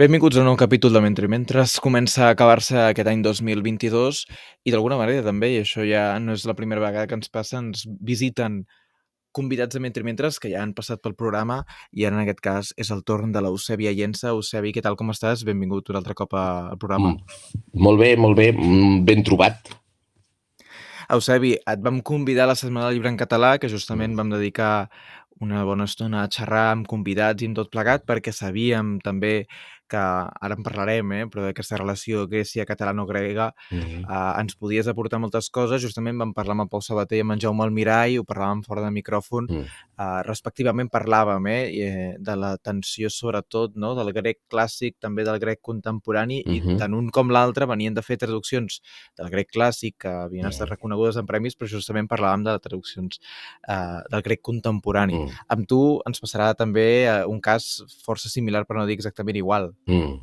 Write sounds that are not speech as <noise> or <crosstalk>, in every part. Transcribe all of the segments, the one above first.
Benvinguts a un nou capítol de Mentre Mentres. Comença a acabar-se aquest any 2022 i d'alguna manera també, i això ja no és la primera vegada que ens passa, ens visiten convidats de Mentre Mentres que ja han passat pel programa i ara en aquest cas és el torn de l'Eusèbia Llença. Eusebi, què tal, com estàs? Benvingut un altre cop al programa. Mm. Molt bé, molt bé, mm, ben trobat. Eusebi, et vam convidar a la Setmana del Llibre en Català, que justament vam dedicar una bona estona a xerrar amb convidats i amb tot plegat, perquè sabíem també que ara en parlarem, eh, però d'aquesta relació Grècia catalano-grega mm -hmm. eh, ens podies aportar moltes coses. Justament vam parlar amb en Pau Sabater i amb en Jaume Almirall, ho parlàvem fora de micròfon. Mm. Eh, respectivament parlàvem eh, de la tensió sobretot no, del grec clàssic, també del grec contemporani, mm -hmm. i tant un com l'altre venien de fer traduccions del grec clàssic que havien estat mm. reconegudes en premis, però justament parlàvem de traduccions eh, del grec contemporani. Mm. Amb tu ens passarà també eh, un cas força similar, per no dir exactament igual. Mm.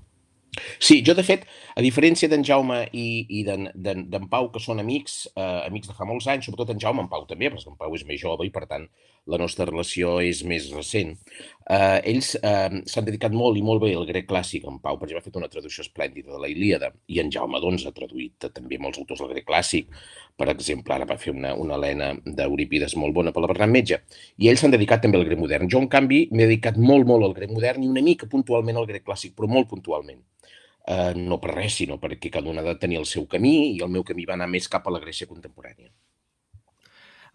Sí, jo de fet, a diferència d'en Jaume i, i d'en Pau, que són amics, eh, amics de fa molts anys, sobretot en Jaume, en Pau també, perquè en Pau és més jove i per tant la nostra relació és més recent, eh, ells eh, s'han dedicat molt i molt bé al grec clàssic. En Pau, per exemple, ha fet una traducció esplèndida de la Ilíada i en Jaume, doncs, ha traduït també molts autors del grec clàssic. Per exemple, ara va fer una, una Helena d'Euripides molt bona per la Bernat Metge. I ells s'han dedicat també al grec modern. Jo, en canvi, m'he dedicat molt, molt al grec modern i una mica puntualment al grec clàssic, però molt puntualment eh, no per res, sinó perquè cada un ha de tenir el seu camí i el meu camí va anar més cap a la Grècia contemporània.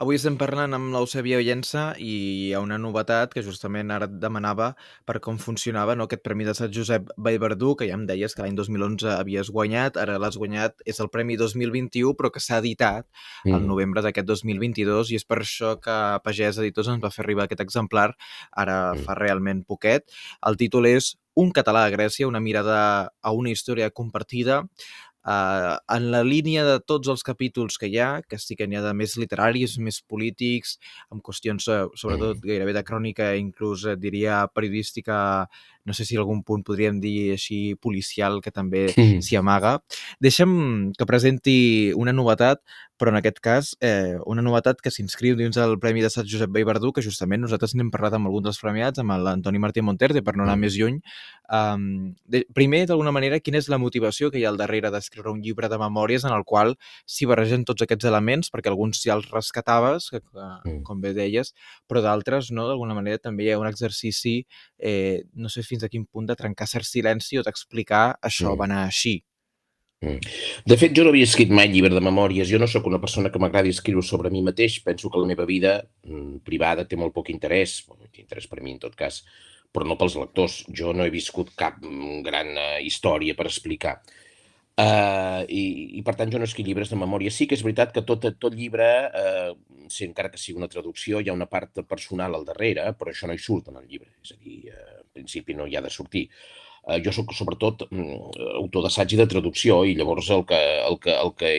Avui estem parlant amb l'Eusèbia Ollença i hi ha una novetat que justament ara et demanava per com funcionava no? aquest Premi de Sant Josep Vallverdú, que ja em deies que l'any 2011 havies guanyat, ara l'has guanyat, és el Premi 2021, però que s'ha editat mm. el novembre d'aquest 2022 i és per això que Pagès Editors ens va fer arribar aquest exemplar ara mm. fa realment poquet. El títol és un català a Grècia, una mirada a una història compartida, eh, en la línia de tots els capítols que hi ha, que sí que n'hi ha de més literaris, més polítics, amb qüestions eh, sobretot gairebé de crònica, inclús eh, diria periodística no sé si algun punt podríem dir així policial que també s'hi amaga. Deixa'm que presenti una novetat, però en aquest cas eh, una novetat que s'inscriu dins del Premi de Sant Josep Verdú, que justament nosaltres n'hem parlat amb alguns dels premiats, amb l'Antoni Martí Monterde, per no anar mm. més lluny. Um, de, primer, d'alguna manera, quina és la motivació que hi ha al darrere d'escriure un llibre de memòries en el qual s'hi barregen tots aquests elements, perquè alguns ja els rescataves, que, que, mm. com bé deies, però d'altres, no, d'alguna manera, també hi ha un exercici, eh, no sé fins a quin punt de trencar cert silenci o d'explicar això mm. va anar així. Mm. De fet, jo no havia escrit mai llibre de memòries. Jo no sóc una persona que m'agradi escriure sobre mi mateix. Penso que la meva vida mm, privada té molt poc interès, té interès per mi en tot cas, però no pels lectors. Jo no he viscut cap mm, gran uh, història per explicar. Uh, i, I per tant jo no escric llibres de memòria. Sí que és veritat que tot, tot llibre, uh, sí, encara que sigui una traducció, hi ha una part personal al darrere, però això no hi surt en el llibre. És a dir, uh, en principi no hi ha de sortir. Eh, jo sóc sobretot mm, autor d'assaig i de traducció i llavors el que, el que, el que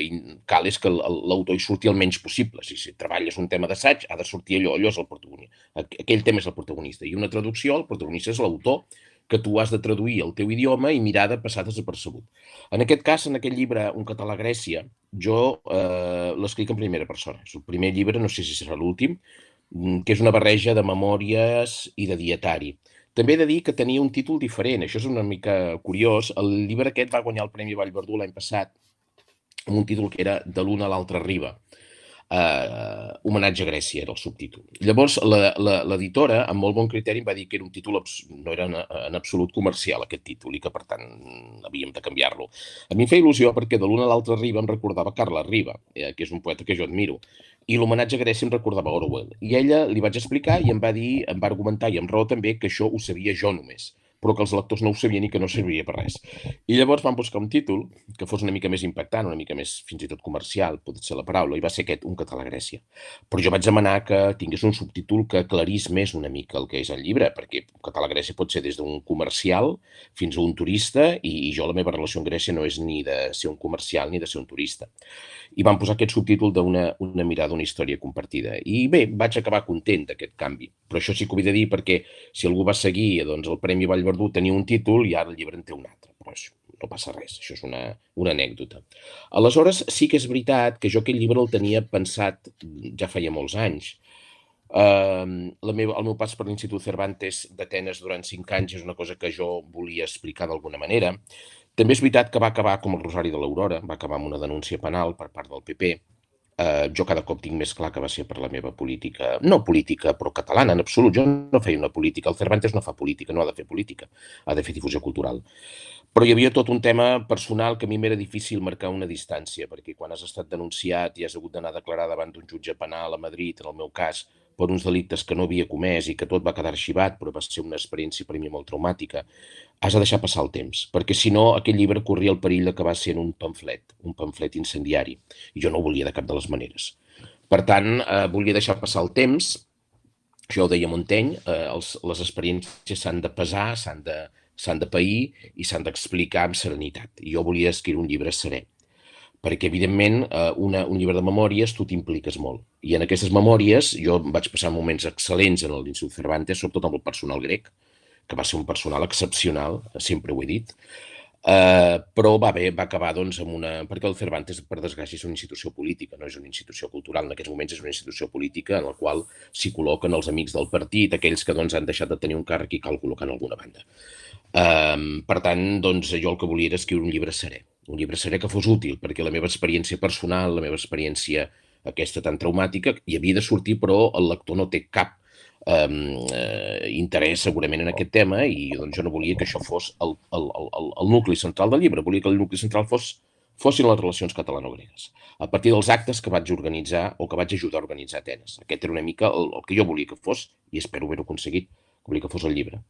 cal és que l'autor hi surti el menys possible. Si, si treballes un tema d'assaig, ha de sortir allò, allò és el protagonista. Aquell tema és el protagonista. I una traducció, el protagonista és l'autor, que tu has de traduir el teu idioma i mirar de passar desapercebut. En aquest cas, en aquest llibre, Un català a Grècia, jo eh, l'escric en primera persona. És el primer llibre, no sé si serà l'últim, mm, que és una barreja de memòries i de dietari. També he de dir que tenia un títol diferent, això és una mica curiós. El llibre aquest va guanyar el Premi Vallverdú l'any passat amb un títol que era De l'una a l'altra riba. Uh, homenatge a Grècia era el subtítol. Llavors, l'editora, amb molt bon criteri, em va dir que era un títol, no era en, en absolut comercial, aquest títol, i que, per tant, havíem de canviar-lo. A mi em feia il·lusió perquè de l'una a l'altra riba em recordava Carla Riba, eh, que és un poeta que jo admiro i l'homenatge a Grècia em recordava Orwell. I ella li vaig explicar i em va dir, em va argumentar, i amb raó també, que això ho sabia jo només però que els lectors no ho sabien i que no servia per res. I llavors van buscar un títol que fos una mica més impactant, una mica més fins i tot comercial, pot ser la paraula, i va ser aquest, Un català a Grècia. Però jo vaig demanar que tingués un subtítol que aclarís més una mica el que és el llibre, perquè Un català a Grècia pot ser des d'un comercial fins a un turista, i, i jo la meva relació amb Grècia no és ni de ser un comercial ni de ser un turista. I van posar aquest subtítol d'una una mirada, una història compartida. I bé, vaig acabar content d'aquest canvi. Però això sí que ho he de dir perquè si algú va seguir doncs, el Premi Vallverdú Verdú tenia un títol i ara el llibre en té un altre. Però això, no passa res, això és una, una anècdota. Aleshores, sí que és veritat que jo aquell llibre el tenia pensat ja feia molts anys. Uh, la meva, el meu pas per l'Institut Cervantes d'Atenes durant cinc anys és una cosa que jo volia explicar d'alguna manera. També és veritat que va acabar com el Rosari de l'Aurora, va acabar amb una denúncia penal per part del PP. Uh, jo cada cop tinc més clar que va ser per la meva política, no política, però catalana, en absolut. Jo no feia una política. El Cervantes no fa política, no ha de fer política, ha de fer difusió cultural. Però hi havia tot un tema personal que a mi m'era difícil marcar una distància, perquè quan has estat denunciat i has hagut d'anar a declarar davant d'un jutge penal a Madrid, en el meu cas, per uns delictes que no havia comès i que tot va quedar arxivat, però va ser una experiència per mi molt traumàtica, has de deixar passar el temps, perquè si no aquest llibre corria el perill de que va ser un pamflet, un pamflet incendiari, i jo no ho volia de cap de les maneres. Per tant, eh, volia deixar passar el temps, això ho deia Montaigne, eh, els, les experiències s'han de pesar, s'han de, s'han de pair i s'han d'explicar amb serenitat. I jo volia escriure un llibre serè perquè, evidentment, eh, una, un llibre de memòries tu t'impliques molt. I en aquestes memòries jo vaig passar moments excel·lents en l'Institut Cervantes, sobretot amb el personal grec, que va ser un personal excepcional, sempre ho he dit, Uh, però va bé, va acabar doncs, amb una... Perquè el Cervantes, per desgràcia, és una institució política, no és una institució cultural. En aquests moments és una institució política en la qual s'hi col·loquen els amics del partit, aquells que doncs, han deixat de tenir un càrrec i cal col·locar en alguna banda. Uh, per tant, doncs, jo el que volia era escriure un llibre serè. Un llibre serè que fos útil, perquè la meva experiència personal, la meva experiència aquesta tan traumàtica, hi havia de sortir, però el lector no té cap eh, interès segurament en aquest tema i doncs, jo no volia que això fos el, el, el, el nucli central del llibre, volia que el nucli central fos, fossin les relacions catalano-gregues, a partir dels actes que vaig organitzar o que vaig ajudar a organitzar a Atenes. Aquest era una mica el, el que jo volia que fos, i espero haver-ho aconseguit, volia que fos el llibre.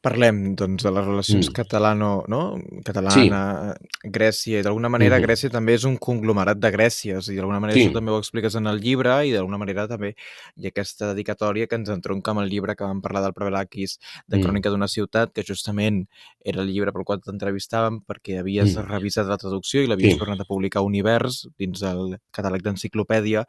Parlem, doncs, de les relacions mm. catalano, no? catalana, sí. Grècia, i d'alguna manera mm -hmm. Grècia també és un conglomerat de Grècies, i d'alguna manera sí. això també ho expliques en el llibre, i d'alguna manera també hi aquesta dedicatòria que ens entronca amb el llibre que vam parlar del Prevelakis, de mm. Crònica d'una ciutat, que justament era el llibre pel qual t'entrevistàvem perquè havies mm. revisat la traducció i l'havies sí. tornat a publicar Univers dins el catàleg d'enciclopèdia,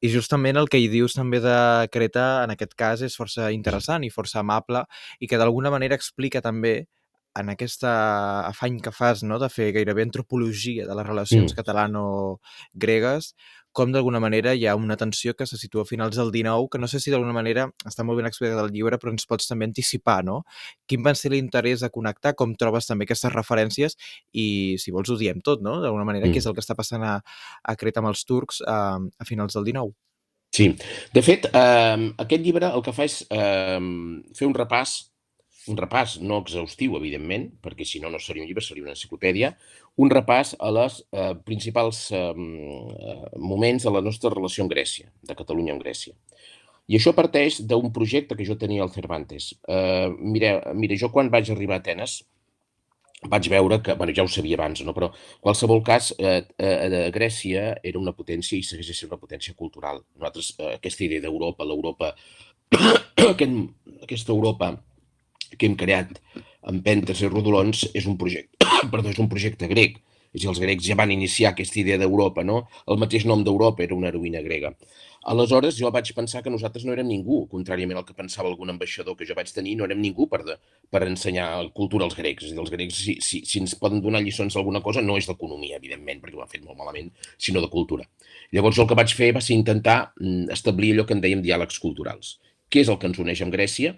i justament el que hi dius també de Creta, en aquest cas, és força interessant i força amable, i que d'alguna manera manera explica també en aquesta afany que fas no, de fer gairebé antropologia de les relacions mm. catalano-gregues, com d'alguna manera hi ha una tensió que se situa a finals del 19, que no sé si d'alguna manera està molt ben explicat al llibre, però ens pots també anticipar, no? Quin va ser l'interès de connectar, com trobes també aquestes referències i, si vols, ho diem tot, no? D'alguna manera, mm. què és el que està passant a, a Creta amb els turcs a, a finals del 19? Sí. De fet, eh, aquest llibre el que fa és eh, fer un repàs un repàs no exhaustiu, evidentment, perquè si no, no seria un llibre, seria una enciclopèdia, un repàs a les eh, principals eh, moments de la nostra relació amb Grècia, de Catalunya amb Grècia. I això parteix d'un projecte que jo tenia al Cervantes. Eh, mira, mira, jo quan vaig arribar a Atenes vaig veure que, bueno, ja ho sabia abans, no? però qualsevol cas, eh, eh, Grècia era una potència i segueix sent una potència cultural. Nosaltres, eh, aquesta idea d'Europa, l'Europa, <coughs> aquest, aquesta Europa que hem creat amb pentes i rodolons és un projecte, <coughs> perdó, és un projecte grec. És dir, els grecs ja van iniciar aquesta idea d'Europa, no? El mateix nom d'Europa era una heroïna grega. Aleshores, jo vaig pensar que nosaltres no érem ningú, contràriament al que pensava algun ambaixador que jo vaig tenir, no érem ningú per, de, per ensenyar cultura als grecs. És dir, els grecs, si, si, si ens poden donar lliçons d'alguna cosa, no és d'economia, evidentment, perquè ho han fet molt malament, sinó de cultura. Llavors, el que vaig fer va ser intentar mm, establir allò que en dèiem diàlegs culturals. Què és el que ens uneix amb Grècia?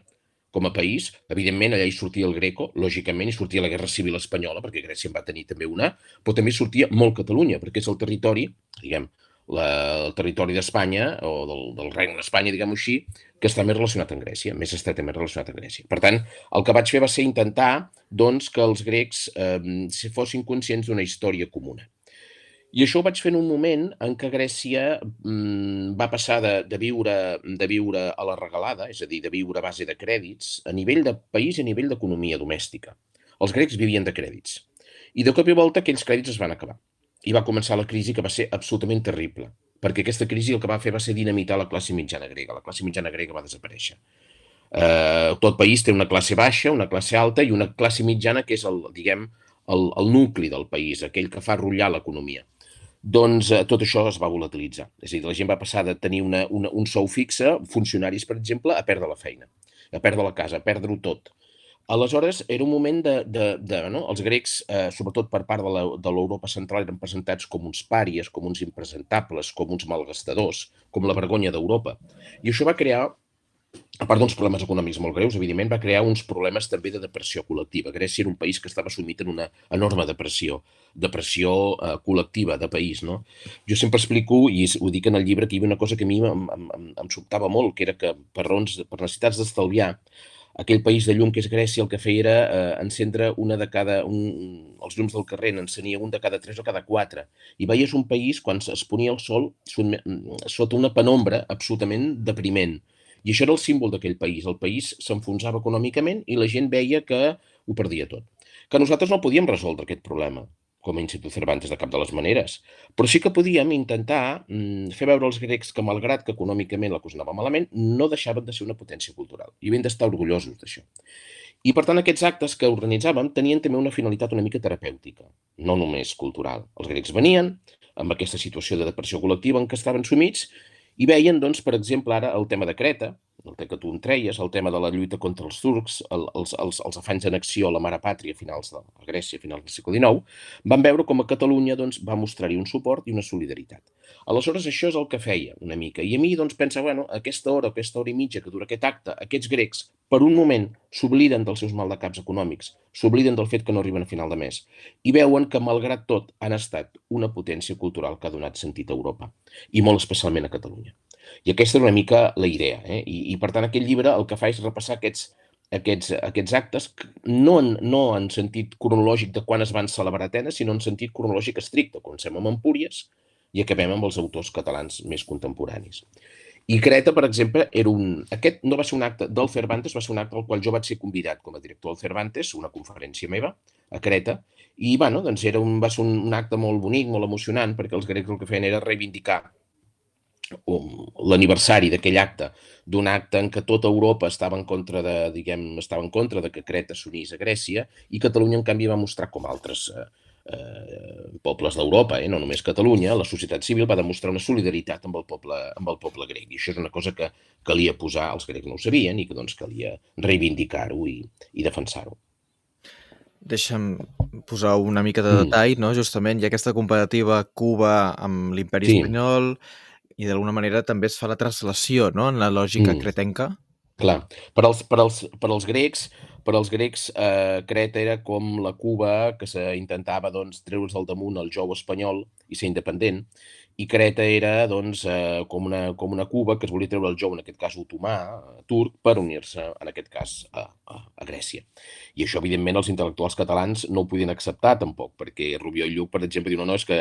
Com a país. Evidentment, allà hi sortia el Greco, lògicament, hi sortia la Guerra Civil Espanyola, perquè Grècia en va tenir també una, però també sortia molt Catalunya, perquè és el territori, diguem, la, el territori d'Espanya, o del, del Regne d'Espanya, diguem-ho així, que està més relacionat amb Grècia, més estretament relacionat amb Grècia. Per tant, el que vaig fer va ser intentar doncs, que els grecs eh, fossin conscients d'una història comuna. I això ho vaig fer en un moment en què Grècia mmm, va passar de, de, viure, de viure a la regalada, és a dir, de viure a base de crèdits, a nivell de país i a nivell d'economia domèstica. Els grecs vivien de crèdits. I de cop i volta aquells crèdits es van acabar. I va començar la crisi que va ser absolutament terrible, perquè aquesta crisi el que va fer va ser dinamitar la classe mitjana grega. La classe mitjana grega va desaparèixer. Eh, tot país té una classe baixa, una classe alta i una classe mitjana que és el, diguem, el, el nucli del país, aquell que fa rotllar l'economia doncs eh, tot això es va volatilitzar. És a dir, la gent va passar de tenir una, una, un sou fixe, funcionaris, per exemple, a perdre la feina, a perdre la casa, a perdre-ho tot. Aleshores, era un moment de... de, de no? Els grecs, eh, sobretot per part de l'Europa central, eren presentats com uns pàries, com uns impresentables, com uns malgastadors, com la vergonya d'Europa. I això va crear a part d'uns problemes econòmics molt greus, evidentment, va crear uns problemes també de depressió col·lectiva. Grècia era un país que estava sumit en una enorme depressió, depressió eh, col·lectiva de país. No? Jo sempre explico, i ho dic en el llibre, que hi havia una cosa que a mi em, em, em, em sobtava molt, que era que per, raons, per necessitats d'estalviar, aquell país de llum que és Grècia el que feia era eh, encendre una de cada... Un, els llums del carrer n'encenia un de cada tres o cada quatre. I veies un país, quan es ponia el sol, sota una penombra absolutament depriment i això era el símbol d'aquell país. El país s'enfonsava econòmicament i la gent veia que ho perdia tot. Que nosaltres no podíem resoldre aquest problema com a Institut Cervantes de cap de les maneres, però sí que podíem intentar mm, fer veure als grecs que, malgrat que econòmicament la cosa anava malament, no deixaven de ser una potència cultural i havien d'estar orgullosos d'això. I, per tant, aquests actes que organitzàvem tenien també una finalitat una mica terapèutica, no només cultural. Els grecs venien amb aquesta situació de depressió col·lectiva en què estaven sumits i veien, doncs, per exemple, ara el tema de Creta, el que tu en treies, el tema de la lluita contra els turcs, el, els, els, els afanys d'annexió a la mare pàtria a finals de a Grècia, a finals del segle XIX, van veure com a Catalunya doncs, va mostrar-hi un suport i una solidaritat. Aleshores, això és el que feia una mica. I a mi doncs, pensa, bueno, aquesta hora, aquesta hora i mitja que dura aquest acte, aquests grecs, per un moment, s'obliden dels seus maldecaps econòmics, s'obliden del fet que no arriben a final de mes i veuen que, malgrat tot, han estat una potència cultural que ha donat sentit a Europa i molt especialment a Catalunya. I aquesta és una mica la idea. Eh? I, I, per tant, aquest llibre el que fa és repassar aquests, aquests, aquests actes, no en, no en sentit cronològic de quan es van celebrar a Atenes, sinó en sentit cronològic estricte. Comencem amb Empúries i acabem amb els autors catalans més contemporanis. I Creta, per exemple, era un... Aquest no va ser un acte del Cervantes, va ser un acte al qual jo vaig ser convidat com a director del Cervantes, una conferència meva, a Creta, i bueno, doncs era un, va ser un, un acte molt bonic, molt emocionant, perquè els grecs el que feien era reivindicar l'aniversari d'aquell acte, d'un acte en què tota Europa estava en contra de, diguem, estava en contra de que Creta s'unís a Grècia i Catalunya, en canvi, va mostrar com altres eh, eh, pobles d'Europa, eh, no només Catalunya, la societat civil va demostrar una solidaritat amb el poble, amb el poble grec. I això és una cosa que calia posar, els grecs no ho sabien, i que doncs calia reivindicar-ho i, i defensar-ho. Deixa'm posar una mica de mm. detall, no? justament hi ha aquesta comparativa Cuba amb l'imperi sí. espanyol, i d'alguna manera també es fa la translació, no?, en la lògica mm. cretenca. Clar. Per als, per als, per als grecs, per als grecs eh, Creta era com la Cuba que s'intentava doncs, treure's al damunt el jou espanyol i ser independent, i Creta era doncs, eh, com, una, com una Cuba que es volia treure el jou, en aquest cas otomà, turc, per unir-se, en aquest cas, a, a, Grècia. I això, evidentment, els intel·lectuals catalans no ho podien acceptar, tampoc, perquè Rubió i Lluc, per exemple, diuen, no, no, és que,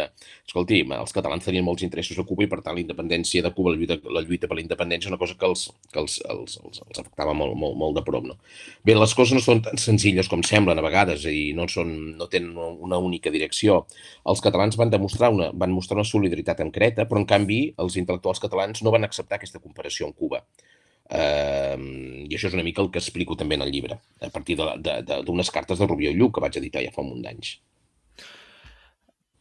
escolti, els catalans tenien molts interessos a Cuba i, per tant, la independència de Cuba, la lluita, la lluita per la independència, és una cosa que els, que els, els, els, els afectava molt, molt, molt de prop. No? Bé, les coses no són tan senzilles com semblen a vegades i no, són, no tenen una única direcció. Els catalans van demostrar una, van mostrar una solidaritat en Creta, però en canvi els intel·lectuals catalans no van acceptar aquesta comparació amb Cuba. Uh, I això és una mica el que explico també en el llibre, a partir d'unes cartes de Rubió i Lluc que vaig editar ja fa un munt d'anys.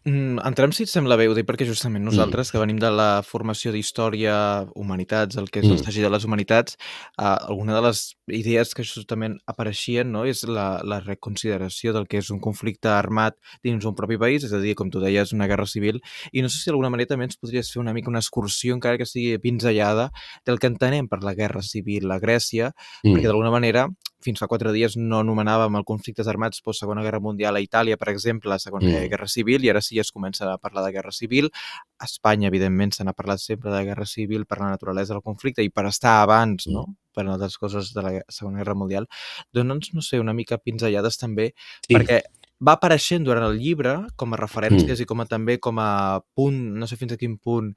Mm, entrem, si et sembla bé, ho dic perquè justament nosaltres, mm. que venim de la formació d'història, humanitats, el que és mm. l'estagi de les humanitats, eh, alguna de les idees que justament apareixien no, és la, la reconsideració del que és un conflicte armat dins un propi país, és a dir, com tu deies, una guerra civil, i no sé si d'alguna manera també ens podries fer una mica una excursió, encara que sigui pinzellada, del que entenem per la guerra civil a Grècia, mm. perquè d'alguna manera fins fa quatre dies no anomenàvem el conflictes armats post Segona Guerra Mundial a Itàlia, per exemple, la Segona mm. Guerra Civil, i ara sí es comença a parlar de Guerra Civil. A Espanya, evidentment, se n'ha parlat sempre de Guerra Civil per la naturalesa del conflicte i per estar abans, no?, mm. per altres coses de la Segona Guerra Mundial. Dona'ns, no sé, una mica pinzellades també, sí. perquè va apareixent durant el llibre com a referències mm. i com a també com a punt, no sé fins a quin punt,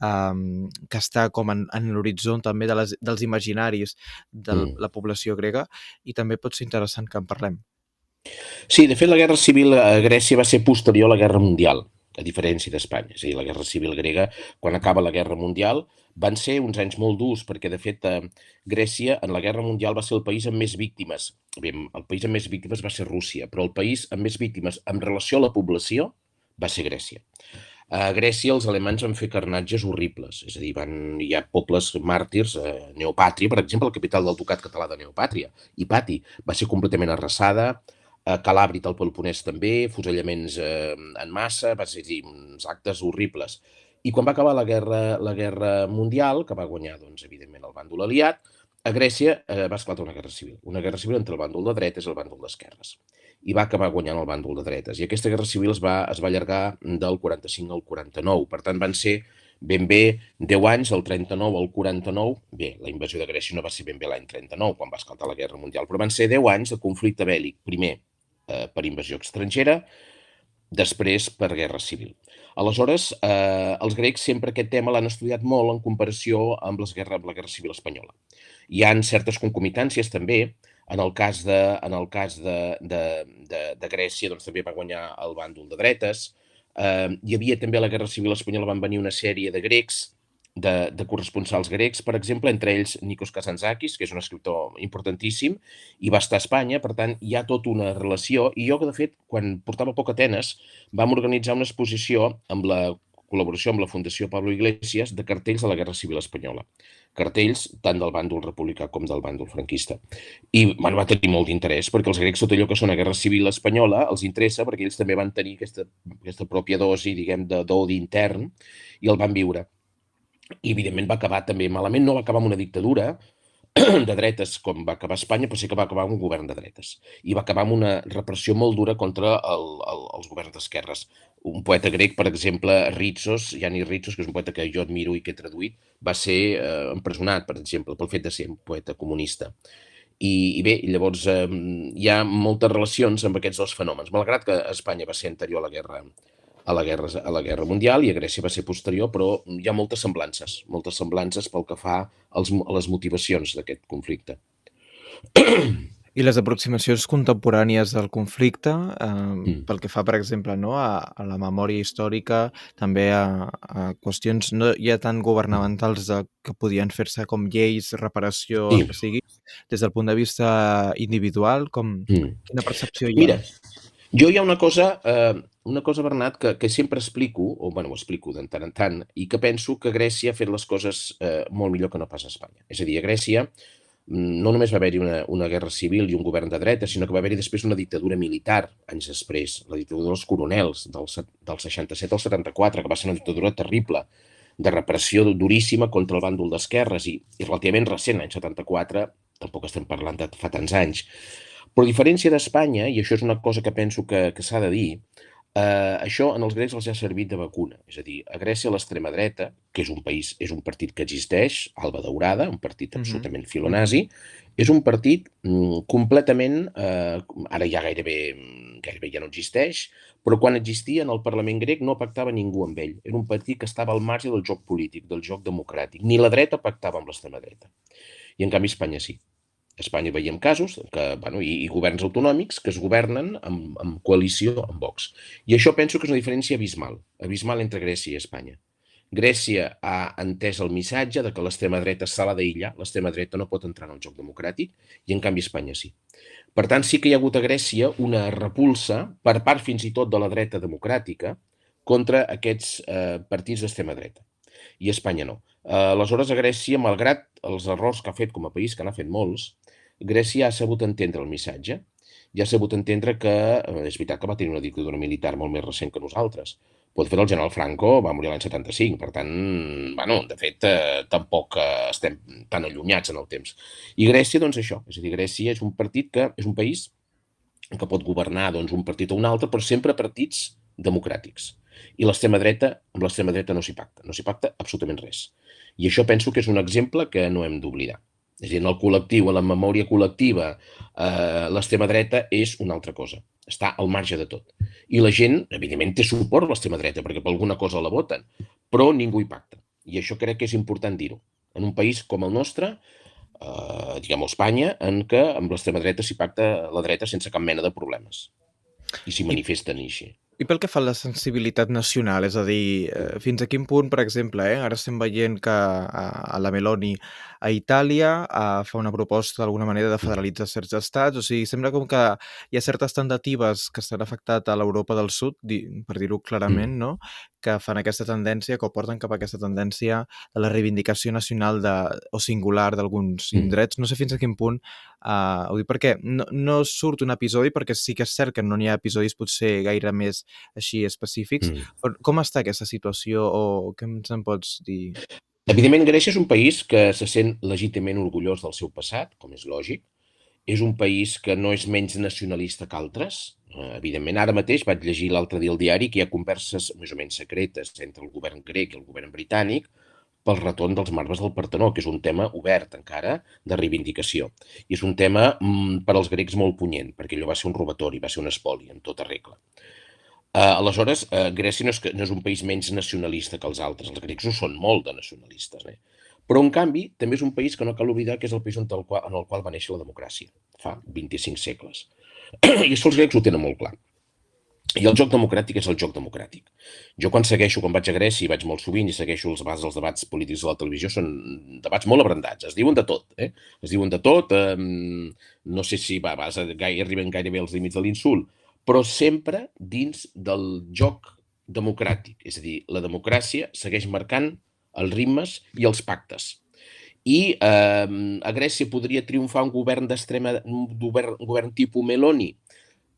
um, que està com en, en l'horitzó també de les, dels imaginaris de mm. la població grega i també pot ser interessant que en parlem. Sí, de fet la Guerra Civil a Grècia va ser posterior a la Guerra Mundial a diferència d'Espanya. És a dir, la Guerra Civil grega, quan acaba la Guerra Mundial, van ser uns anys molt durs, perquè, de fet, eh, Grècia, en la Guerra Mundial, va ser el país amb més víctimes. Bé, el país amb més víctimes va ser Rússia, però el país amb més víctimes en relació a la població va ser Grècia. A Grècia els alemanys van fer carnatges horribles, és a dir, van, hi ha pobles màrtirs, eh, Neopàtria, per exemple, la capital del ducat català de Neopàtria, Pati, va ser completament arrasada, a Calàbrit, al Peloponès també, fusellaments eh, en massa, va ser dir, uns actes horribles. I quan va acabar la guerra, la guerra mundial, que va guanyar, doncs, evidentment, el bàndol aliat, a Grècia eh, va esclatar una guerra civil. Una guerra civil entre el bàndol de dretes i el bàndol d'esquerres i va acabar guanyant el bàndol de dretes. I aquesta guerra civil es va, es va allargar del 45 al 49. Per tant, van ser ben bé 10 anys, el 39 al 49. Bé, la invasió de Grècia no va ser ben bé l'any 39, quan va esclatar la Guerra Mundial, però van ser 10 anys de conflicte bèl·lic. Primer, eh, per invasió estrangera, després per guerra civil. Aleshores, eh, els grecs sempre aquest tema l'han estudiat molt en comparació amb, les guerra, amb la Guerra Civil Espanyola. Hi han certes concomitàncies també, en el cas de, en el cas de, de, de, de Grècia doncs, també va guanyar el bàndol de dretes. Eh, hi havia també a la Guerra Civil Espanyola van venir una sèrie de grecs, de, de corresponsals grecs, per exemple, entre ells Nikos Kazantzakis, que és un escriptor importantíssim, i va estar a Espanya, per tant, hi ha tota una relació. I jo, de fet, quan portava poc Atenes, vam organitzar una exposició amb la col·laboració amb la Fundació Pablo Iglesias de cartells de la Guerra Civil Espanyola. Cartells tant del bàndol republicà com del bàndol franquista. I bueno, va tenir molt d'interès, perquè els grecs tot allò que són a Guerra Civil Espanyola els interessa perquè ells també van tenir aquesta, aquesta pròpia dosi, diguem, d'odi intern i el van viure. I, evidentment, va acabar també malament, no va acabar amb una dictadura, de dretes com va acabar Espanya, però sí que va acabar amb un govern de dretes. I va acabar amb una repressió molt dura contra el, el, els governs d'esquerres. Un poeta grec, per exemple, Ritsos, Yannis Ritsos, que és un poeta que jo admiro i que he traduït, va ser eh, empresonat, per exemple, pel fet de ser un poeta comunista. I, i bé, llavors eh, hi ha moltes relacions amb aquests dos fenòmens, malgrat que Espanya va ser anterior a la guerra a la, guerra, a la Guerra Mundial i a Grècia va ser posterior, però hi ha moltes semblances, moltes semblances pel que fa als, a les motivacions d'aquest conflicte. <clears throat> I les aproximacions contemporànies del conflicte, eh, mm. pel que fa, per exemple, no, a, a la memòria històrica, també a, a qüestions no ja tan governamentals de, que podien fer-se com lleis, reparació, sí. el que sigui, des del punt de vista individual, com, mm. quina percepció hi ha? Mira, jo hi ha una cosa, eh, una cosa, Bernat, que, que sempre explico, o bueno, ho explico de tant en tant, i que penso que Grècia ha fet les coses eh, molt millor que no pas a Espanya. És a dir, a Grècia mm, no només va haver-hi una, una guerra civil i un govern de dreta, sinó que va haver-hi després una dictadura militar, anys després, la dictadura dels coronels, del, del 67 al 74, que va ser una dictadura terrible, de repressió duríssima contra el bàndol d'esquerres i, i relativament recent, l'any 74, tampoc estem parlant de fa tants anys, però a diferència d'Espanya, i això és una cosa que penso que, que s'ha de dir, eh, això en els grecs els ha servit de vacuna. És a dir, a Grècia l'extrema dreta, que és un país, és un partit que existeix, Alba Daurada, un partit absolutament filonazi, és un partit mm, completament, eh, ara ja gairebé, gairebé ja no existeix, però quan existia en el Parlament grec no pactava ningú amb ell. Era un partit que estava al marge del joc polític, del joc democràtic. Ni la dreta pactava amb l'extrema dreta. I en canvi Espanya sí. Espanya veiem casos que, bueno, i, i governs autonòmics que es governen amb, amb coalició amb Vox. I això penso que és una diferència abismal, abismal entre Grècia i Espanya. Grècia ha entès el missatge de que l'extrema dreta s'ha d'aïllar, l'extrema dreta no pot entrar en el joc democràtic, i en canvi Espanya sí. Per tant, sí que hi ha hagut a Grècia una repulsa, per part fins i tot de la dreta democràtica, contra aquests eh, partits d'extrema dreta. I Espanya no. Eh, aleshores, a Grècia, malgrat els errors que ha fet com a país, que n'ha fet molts, Grècia ha sabut entendre el missatge i ha sabut entendre que eh, és veritat que va tenir una dictadura militar molt més recent que nosaltres. Pot fer el general Franco va morir l'any 75, per tant, bueno, de fet, eh, tampoc eh, estem tan allunyats en el temps. I Grècia, doncs això, és a dir, Grècia és un partit que és un país que pot governar doncs, un partit o un altre, però sempre partits democràtics. I l'extrema dreta, amb l'extrema dreta no s'hi pacta, no s'hi pacta absolutament res. I això penso que és un exemple que no hem d'oblidar. És a dir, en el col·lectiu, en la memòria col·lectiva, eh, l'extrema dreta és una altra cosa. Està al marge de tot. I la gent, evidentment, té suport a l'extrema dreta, perquè per alguna cosa la voten, però ningú hi pacta. I això crec que és important dir-ho. En un país com el nostre, eh, diguem Espanya, en què amb l'extrema dreta s'hi pacta la dreta sense cap mena de problemes. I s'hi manifesten així. I pel que fa a la sensibilitat nacional, és a dir, eh, fins a quin punt, per exemple, eh, ara estem veient que a, a la Meloni a Itàlia uh, fa una proposta d'alguna manera de federalitzar certs estats, o sigui, sembla com que hi ha certes tentatives que s'han afectat a l'Europa del Sud, per dir-ho clarament, mm. no? que fan aquesta tendència, que porten cap a aquesta tendència de la reivindicació nacional de, o singular d'alguns mm. indrets. No sé fins a quin punt uh, ho dic perquè no, no surt un episodi, perquè sí que és cert que no n'hi ha episodis potser gaire més així específics. Mm. Però com està aquesta situació o què ens en pots dir? Evidentment, Grècia és un país que se sent legítimament orgullós del seu passat, com és lògic. És un país que no és menys nacionalista que altres, Eh, evidentment, ara mateix vaig llegir l'altre dia al diari que hi ha converses més o menys secretes entre el govern grec i el govern britànic pel retorn dels marbes del Partenó, que és un tema obert encara de reivindicació. I és un tema mm, per als grecs molt punyent, perquè allò va ser un robatori, va ser un espoli, en tota regla. Uh, aleshores, uh, Grècia no és, que, no és un país menys nacionalista que els altres. Els grecs ho són molt de nacionalistes. Eh? Però, en canvi, també és un país que no cal oblidar que és el país en el qual, en el qual va néixer la democràcia, fa 25 segles. <clears throat> I això els grecs ho tenen molt clar. I el joc democràtic és el joc democràtic. Jo quan segueixo, quan vaig a Grècia, i vaig molt sovint i segueixo els debats, els debats polítics de la televisió, són debats molt abrandats. Es diuen de tot, eh? Es diuen de tot. Eh, no sé si va, vas a, arriben gairebé als límits de l'insult, però sempre dins del joc democràtic. És a dir, la democràcia segueix marcant els ritmes i els pactes. I eh, a Grècia podria triomfar un govern d'extrema, un govern, un govern tipus Meloni?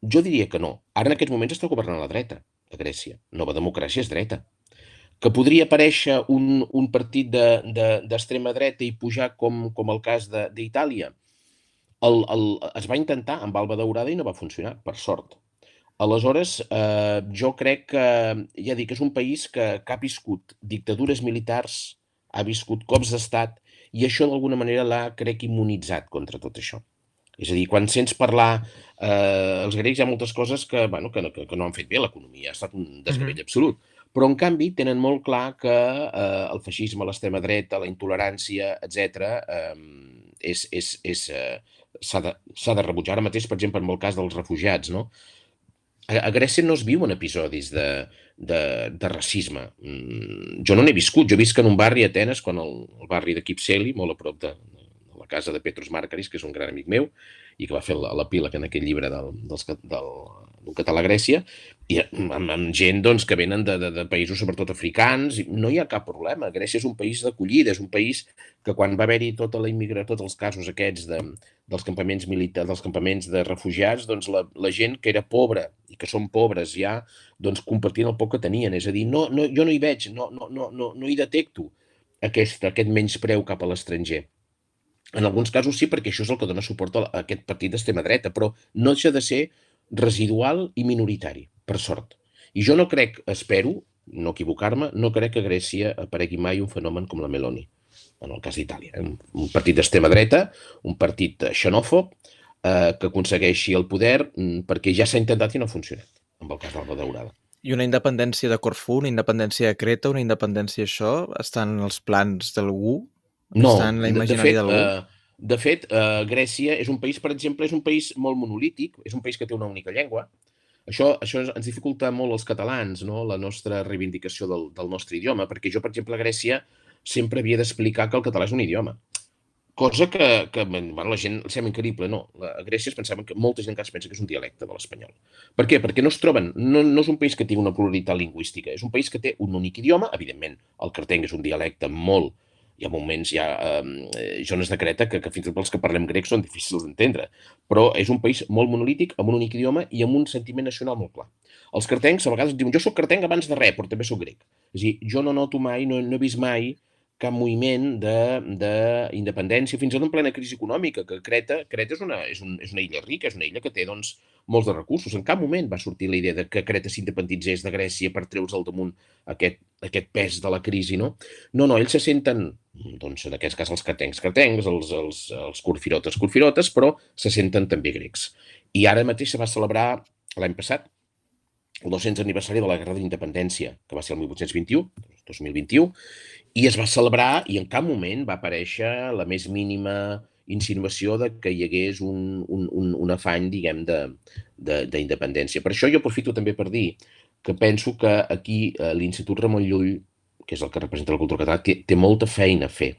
Jo diria que no. Ara en aquests moments està governant la dreta a Grècia. Nova democràcia és dreta. Que podria aparèixer un, un partit d'extrema de, de, dreta i pujar com, com el cas d'Itàlia? El, el, es va intentar amb Alba Daurada i no va funcionar, per sort. Aleshores, eh, jo crec que, ja dic, és un país que, que ha viscut dictadures militars, ha viscut cops d'estat i això d'alguna manera l'ha, crec, immunitzat contra tot això. És a dir, quan sents parlar eh, els grecs hi ha moltes coses que, bueno, que, que, que no han fet bé l'economia, ha estat un desgavell uh -huh. absolut. Però, en canvi, tenen molt clar que eh, el feixisme, l'extrema dreta, la intolerància, etc eh, és, és, és, eh, s'ha de, de rebutjar. Ara mateix, per exemple, en el cas dels refugiats, no? A, a Grècia no es viuen episodis de, de, de racisme. Mm, jo no n'he viscut, jo visc en un barri a Atenes, quan el, el barri de Kipseli, molt a prop de, de la casa de Petrus Marcaris, que és un gran amic meu, i que va fer pila en aquell llibre del, dels, del, d'un català Grècia, i amb, amb gent doncs, que venen de, de, de països sobretot africans, no hi ha cap problema. Grècia és un país d'acollida, és un país que quan va haver-hi tota la immigració, tots els casos aquests de, dels campaments militars, dels campaments de refugiats, doncs la, la gent que era pobra i que són pobres ja, doncs compartien el poc que tenien. És a dir, no, no, jo no hi veig, no, no, no, no, no hi detecto aquest, aquest menyspreu cap a l'estranger. En alguns casos sí, perquè això és el que dona suport a aquest partit d'extrema dreta, però no deixa de ser residual i minoritari, per sort. I jo no crec, espero, no equivocar-me, no crec que a Grècia aparegui mai un fenomen com la Meloni en el cas d'Itàlia. Eh? Un partit d'extrema dreta, un partit xenòfob, eh, que aconsegueixi el poder mm, perquè ja s'ha intentat i no ha funcionat, amb el cas d'Alba Daurada. I una independència de Corfú, una independència de Creta, una independència això, estan en els plans d'algú? No, estan en la imaginària d'algú? Eh, de fet, eh, Grècia és un país, per exemple, és un país molt monolític, és un país que té una única llengua. Això, això ens dificulta molt als catalans, no? la nostra reivindicació del, del nostre idioma, perquè jo, per exemple, a Grècia sempre havia d'explicar que el català és un idioma. Cosa que, que bueno, la gent sembla increïble, no. A Grècia es pensaven que molta gent encara es pensa que és un dialecte de l'espanyol. Per què? Perquè no es troben, no, no és un país que tingui una pluralitat lingüística, és un país que té un únic idioma, evidentment, el cartenc és un dialecte molt, hi ha moments, hi ha eh, zones de Creta que, que fins i tot els que parlem grec són difícils d'entendre, però és un país molt monolític, amb un únic idioma i amb un sentiment nacional molt clar. Els cartencs a vegades diuen jo sóc cartenc abans de res, però també sóc grec. És a dir, jo no noto mai, no, no he vist mai cap moviment d'independència, fins i tot en plena crisi econòmica, que Creta, Creta és, una, és, un, és una illa rica, és una illa que té doncs, molts de recursos. En cap moment va sortir la idea de que Creta s'independitzés de Grècia per treure's al damunt aquest, aquest pes de la crisi, no? No, no, ells se senten, doncs, en aquest cas els catencs catencs, els, els, els curfirotes curfirotes, però se senten també grecs. I ara mateix se va celebrar l'any passat el 200 aniversari de la Guerra d'Independència, que va ser el 1821, 2021, i es va celebrar i en cap moment va aparèixer la més mínima insinuació de que hi hagués un, un, un, un afany, diguem, d'independència. Per això jo aprofito també per dir que penso que aquí a l'Institut Ramon Llull, que és el que representa la cultura catalana, té, té molta feina a fer.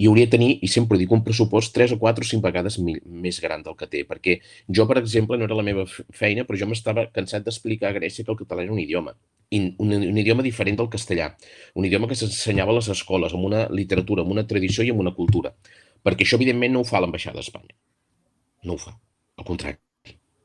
I hauria de tenir, i sempre dic, un pressupost 3 o 4 o 5 vegades més gran del que té, perquè jo, per exemple, no era la meva feina, però jo m'estava cansat d'explicar a Grècia que el català era un idioma, un, un idioma diferent del castellà, un idioma que s'ensenyava a les escoles, amb una literatura, amb una tradició i amb una cultura. Perquè això, evidentment, no ho fa l'ambaixada d'Espanya. No ho fa. Al contrari.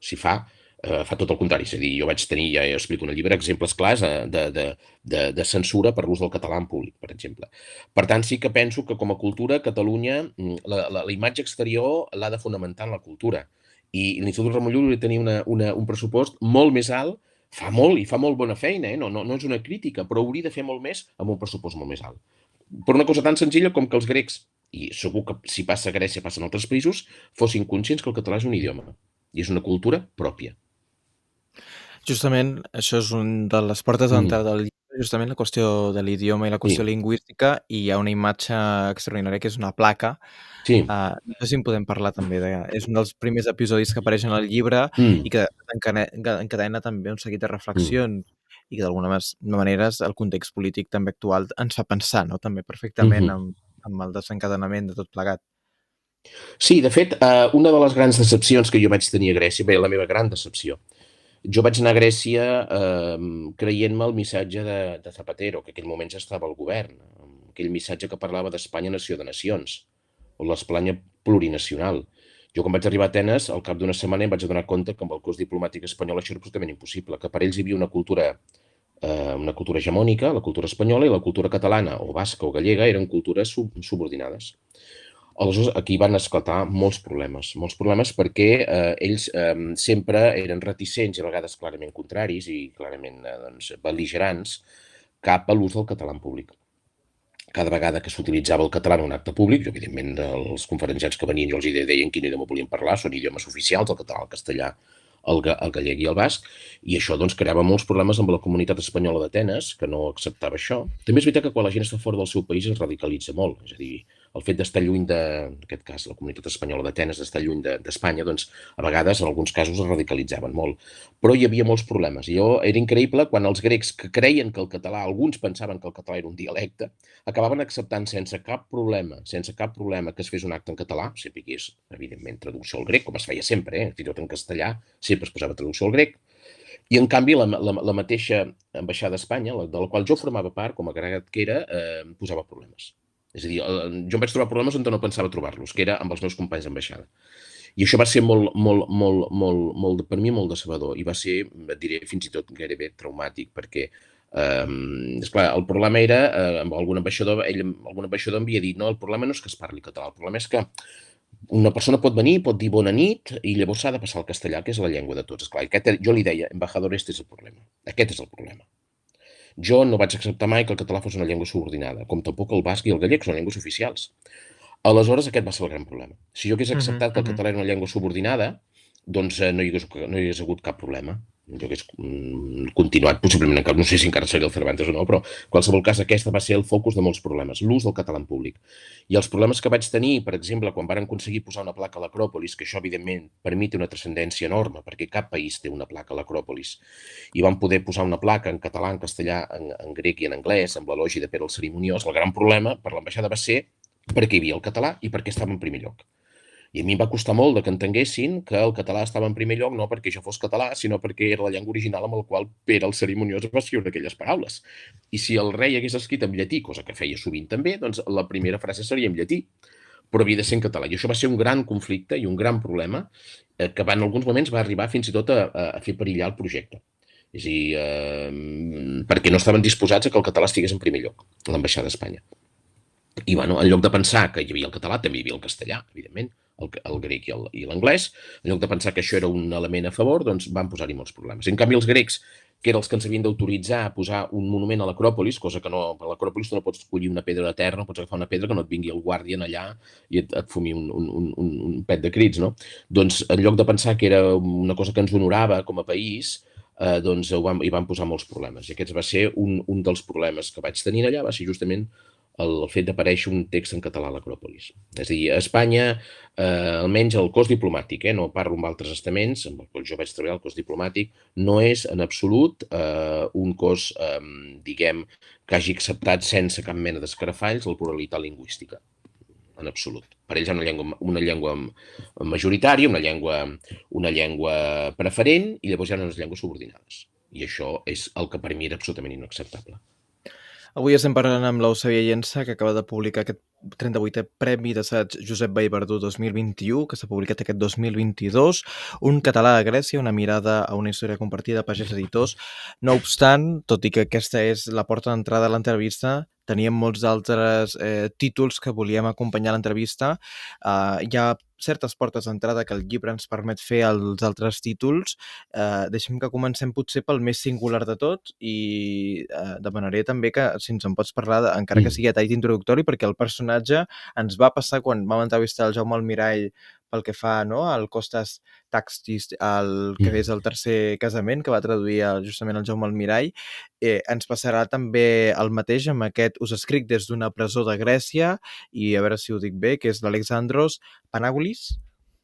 Si fa, eh, fa tot el contrari. És a dir, jo vaig tenir, ja explico en el llibre, exemples clars eh, de, de, de, de censura per l'ús del català en públic, per exemple. Per tant, sí que penso que com a cultura, Catalunya, mm, la, la, la imatge exterior l'ha de fonamentar en la cultura. I l'Institut Ramon Llull tenir una, una, un pressupost molt més alt, fa molt i fa molt bona feina, eh? no, no, no és una crítica, però hauria de fer molt més amb un pressupost molt més alt. Per una cosa tan senzilla com que els grecs, i segur que si passa a Grècia, passa en altres països, fossin conscients que el català és un idioma i és una cultura pròpia. Justament, això és un de les portes mm. d'entrada del llibre, justament la qüestió de l'idioma i la qüestió sí. lingüística, i hi ha una imatge extraordinària que és una placa. Sí. Uh, no sé si en podem parlar també. De, és un dels primers episodis que apareixen al llibre mm. i que encadena, encadena també un seguit de mm. reflexions mm. i que d'alguna manera el context polític també actual ens fa pensar no? també perfectament mm -hmm. amb, amb el desencadenament de tot plegat. Sí, de fet, eh, una de les grans decepcions que jo vaig tenir a Grècia, bé, la meva gran decepció, jo vaig anar a Grècia eh, creient-me el missatge de, de Zapatero, que en aquell moment ja estava al govern, aquell missatge que parlava d'Espanya nació de nacions, o l'Espanya plurinacional. Jo quan vaig arribar a Atenes, al cap d'una setmana em vaig adonar compte que amb el cos diplomàtic espanyol això era absolutament impossible, que per ells hi havia una cultura, eh, una cultura hegemònica, la cultura espanyola, i la cultura catalana, o basca o gallega, eren cultures sub subordinades. Aleshores, aquí van esclatar molts problemes, molts problemes perquè eh, ells eh, sempre eren reticents i a vegades clarament contraris i clarament eh, doncs, beligerants cap a l'ús del català en públic. Cada vegada que s'utilitzava el català en un acte públic, jo, evidentment, els conferenciants que venien jo els deien quin idioma volien parlar, són idiomes oficials, el català, el castellà, el, el gallec i el basc, i això doncs, creava molts problemes amb la comunitat espanyola d'Atenes, que no acceptava això. També és veritat que quan la gent està fora del seu país es radicalitza molt, és a dir, el fet d'estar lluny de, en aquest cas, la comunitat espanyola d'Atenes, d'estar lluny d'Espanya, de, doncs, a vegades, en alguns casos, es radicalitzaven molt. Però hi havia molts problemes. I jo, era increïble quan els grecs que creien que el català, alguns pensaven que el català era un dialecte, acabaven acceptant sense cap problema, sense cap problema que es fes un acte en català, sempre que és, evidentment, traducció al grec, com es feia sempre, eh? fins i tot en castellà, sempre es posava traducció al grec, i, en canvi, la, la, la mateixa ambaixada d'Espanya, de la qual jo formava part, com a gregat que era, eh, posava problemes. És a dir, jo em vaig trobar problemes on no pensava trobar-los, que era amb els meus companys d'ambaixada. I això va ser molt, molt, molt, molt, molt, per mi molt decebedor i va ser, et diré, fins i tot gairebé traumàtic, perquè eh, esclar, el problema era, eh, amb algun ambaixador, ell, algun ambaixador em havia dit, no, el problema no és que es parli català, el problema és que una persona pot venir, pot dir bona nit i llavors s'ha de passar al castellà, que és la llengua de tots. Esclar, aquest, jo li deia, embajador, este és el problema. Aquest és el problema. Jo no vaig acceptar mai que el català fos una llengua subordinada, com tampoc el basc i el gallec són llengües oficials. Aleshores, aquest va ser el gran problema. Si jo hagués acceptat que el català era una llengua subordinada, doncs eh, no, hi hagués, no hi hagués hagut cap problema jo hagués continuat, possiblement encara, no sé si encara seria el Cervantes o no, però en qualsevol cas aquesta va ser el focus de molts problemes, l'ús del català en públic. I els problemes que vaig tenir, per exemple, quan varen aconseguir posar una placa a l'Acròpolis, que això evidentment per mi té una transcendència enorme, perquè cap país té una placa a l'Acròpolis, i van poder posar una placa en català, en castellà, en, en grec i en anglès, amb l'elogi de Pere el Cerimoniós, el gran problema per l'ambaixada va ser perquè hi havia el català i perquè estava en primer lloc. I a mi em va costar molt de que entenguessin que el català estava en primer lloc no perquè jo fos català, sinó perquè era la llengua original amb el qual Pere el Cerimoniós va escriure aquelles paraules. I si el rei hagués escrit en llatí, cosa que feia sovint també, doncs la primera frase seria en llatí, però havia de ser en català. I això va ser un gran conflicte i un gran problema eh, que en alguns moments va arribar fins i tot a, a fer perillar el projecte. És a dir, eh, perquè no estaven disposats a que el català estigués en primer lloc, l'ambaixada d'Espanya. I, bueno, en lloc de pensar que hi havia el català, també hi havia el castellà, evidentment, el, el grec i l'anglès, en lloc de pensar que això era un element a favor, doncs van posar-hi molts problemes. En canvi, els grecs, que eren els que ens havien d'autoritzar a posar un monument a l'Acròpolis, cosa que no, a l'Acròpolis tu no pots escollir una pedra de terra, no pots agafar una pedra que no et vingui el guàrdian allà i et, et fumi un, un, un, un pet de crits, no? Doncs en lloc de pensar que era una cosa que ens honorava com a país, eh, doncs ho van, hi van posar molts problemes. I aquest va ser un, un dels problemes que vaig tenir allà, va ser justament el fet d'aparèixer un text en català a l'Acròpolis. És a dir, a Espanya, eh, almenys el cos diplomàtic, eh, no parlo amb altres estaments, amb el qual jo vaig treballar, el cos diplomàtic, no és en absolut eh, un cos, eh, diguem, que hagi acceptat sense cap mena d'escarafalls la pluralitat lingüística en absolut. Per ells hi ha una llengua, una llengua majoritària, una llengua, una llengua preferent i llavors hi ha unes llengües subordinades. I això és el que per mi era absolutament inacceptable. Avui estem parlant amb l'Eusebia Llença, que acaba de publicar aquest 38è Premi d'Assaig Josep Vallverdú 2021, que s'ha publicat aquest 2022, un català a Grècia, una mirada a una història compartida, Pagès Editors. No obstant, tot i que aquesta és la porta d'entrada a l'entrevista, teníem molts altres eh, títols que volíem acompanyar l'entrevista. Eh, hi ha certes portes d'entrada que el llibre ens permet fer als altres títols. Eh, deixem que comencem potser pel més singular de tots i eh, demanaré també que si ens en pots parlar, de, encara que sigui a tall introductori, perquè el personatge ens va passar quan vam entrevistar el Jaume Almirall pel que fa no, al Costas Taxis, el, que és el tercer casament, que va traduir el, justament el Jaume Almirall, eh, ens passarà també el mateix amb aquest Us escric des d'una presó de Grècia i a veure si ho dic bé, que és l'Alexandros Panagulis.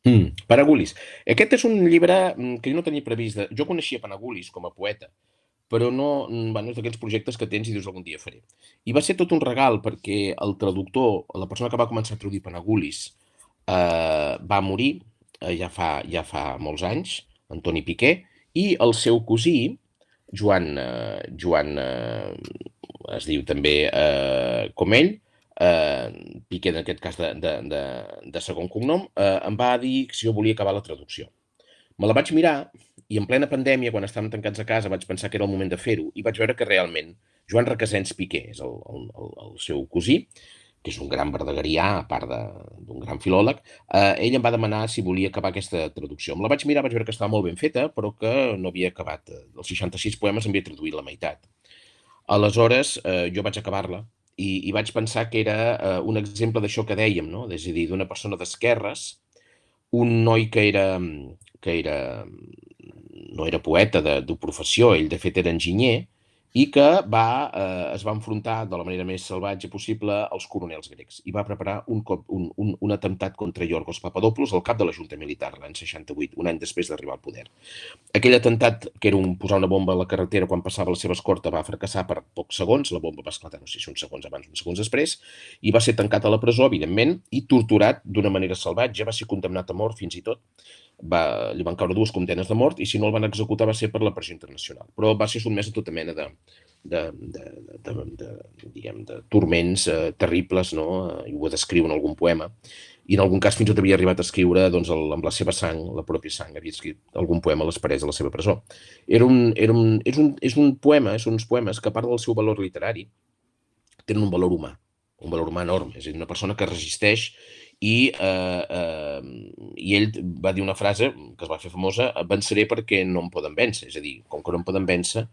Mm, Panagulis. Aquest és un llibre mm, que jo no tenia previst. De... Jo coneixia Panagulis com a poeta, però no, mm, bueno, és d'aquells projectes que tens i dius algun dia faré. I va ser tot un regal perquè el traductor, la persona que va començar a traduir Panagulis, eh, va morir eh, ja, fa, ja fa molts anys, Antoni Piqué, i el seu cosí, Joan, eh, Joan eh, es diu també eh, com ell, eh, Piqué en aquest cas de, de, de, de segon cognom, eh, em va dir si jo volia acabar la traducció. Me la vaig mirar i en plena pandèmia, quan estàvem tancats a casa, vaig pensar que era el moment de fer-ho i vaig veure que realment Joan Requesens Piqué és el, el, el, el seu cosí, que és un gran verdegarià, a part d'un gran filòleg, eh, ell em va demanar si volia acabar aquesta traducció. Me la vaig mirar, vaig veure que estava molt ben feta, però que no havia acabat. Els 66 poemes havia traduït la meitat. Aleshores, eh, jo vaig acabar-la i, i vaig pensar que era eh, un exemple d'això que dèiem, no? és a dir, d'una persona d'esquerres, un noi que era, que era, no era poeta de, de professió, ell de fet era enginyer, i que va, eh, es va enfrontar de la manera més salvatge possible als coronels grecs i va preparar un, cop, un, un, un atemptat contra Iorgos Papadopoulos, el cap de la Junta Militar, l'any 68, un any després d'arribar al poder. Aquell atemptat, que era un, posar una bomba a la carretera quan passava la seva escorta, va fracassar per pocs segons, la bomba va esclatar, no sé si uns segons abans, uns segons després, i va ser tancat a la presó, evidentment, i torturat d'una manera salvatge, va ser condemnat a mort fins i tot, va, li van caure dues condenes de mort i si no el van executar va ser per la pressió internacional. Però va ser sotmès a tota mena de, de, de, de, de, de, diguem, de turments eh, terribles, no? Eh, i ho descriu en algun poema. I en algun cas fins i tot havia arribat a escriure doncs, el, amb la seva sang, la pròpia sang, havia escrit algun poema a les parets de la seva presó. Era un, era un, és, un, és un poema, són uns poemes que a part del seu valor literari tenen un valor humà, un valor humà enorme. És a dir, una persona que resisteix i, eh, eh, i ell va dir una frase que es va fer famosa, venceré perquè no em poden vèncer, és a dir, com que no em poden vèncer,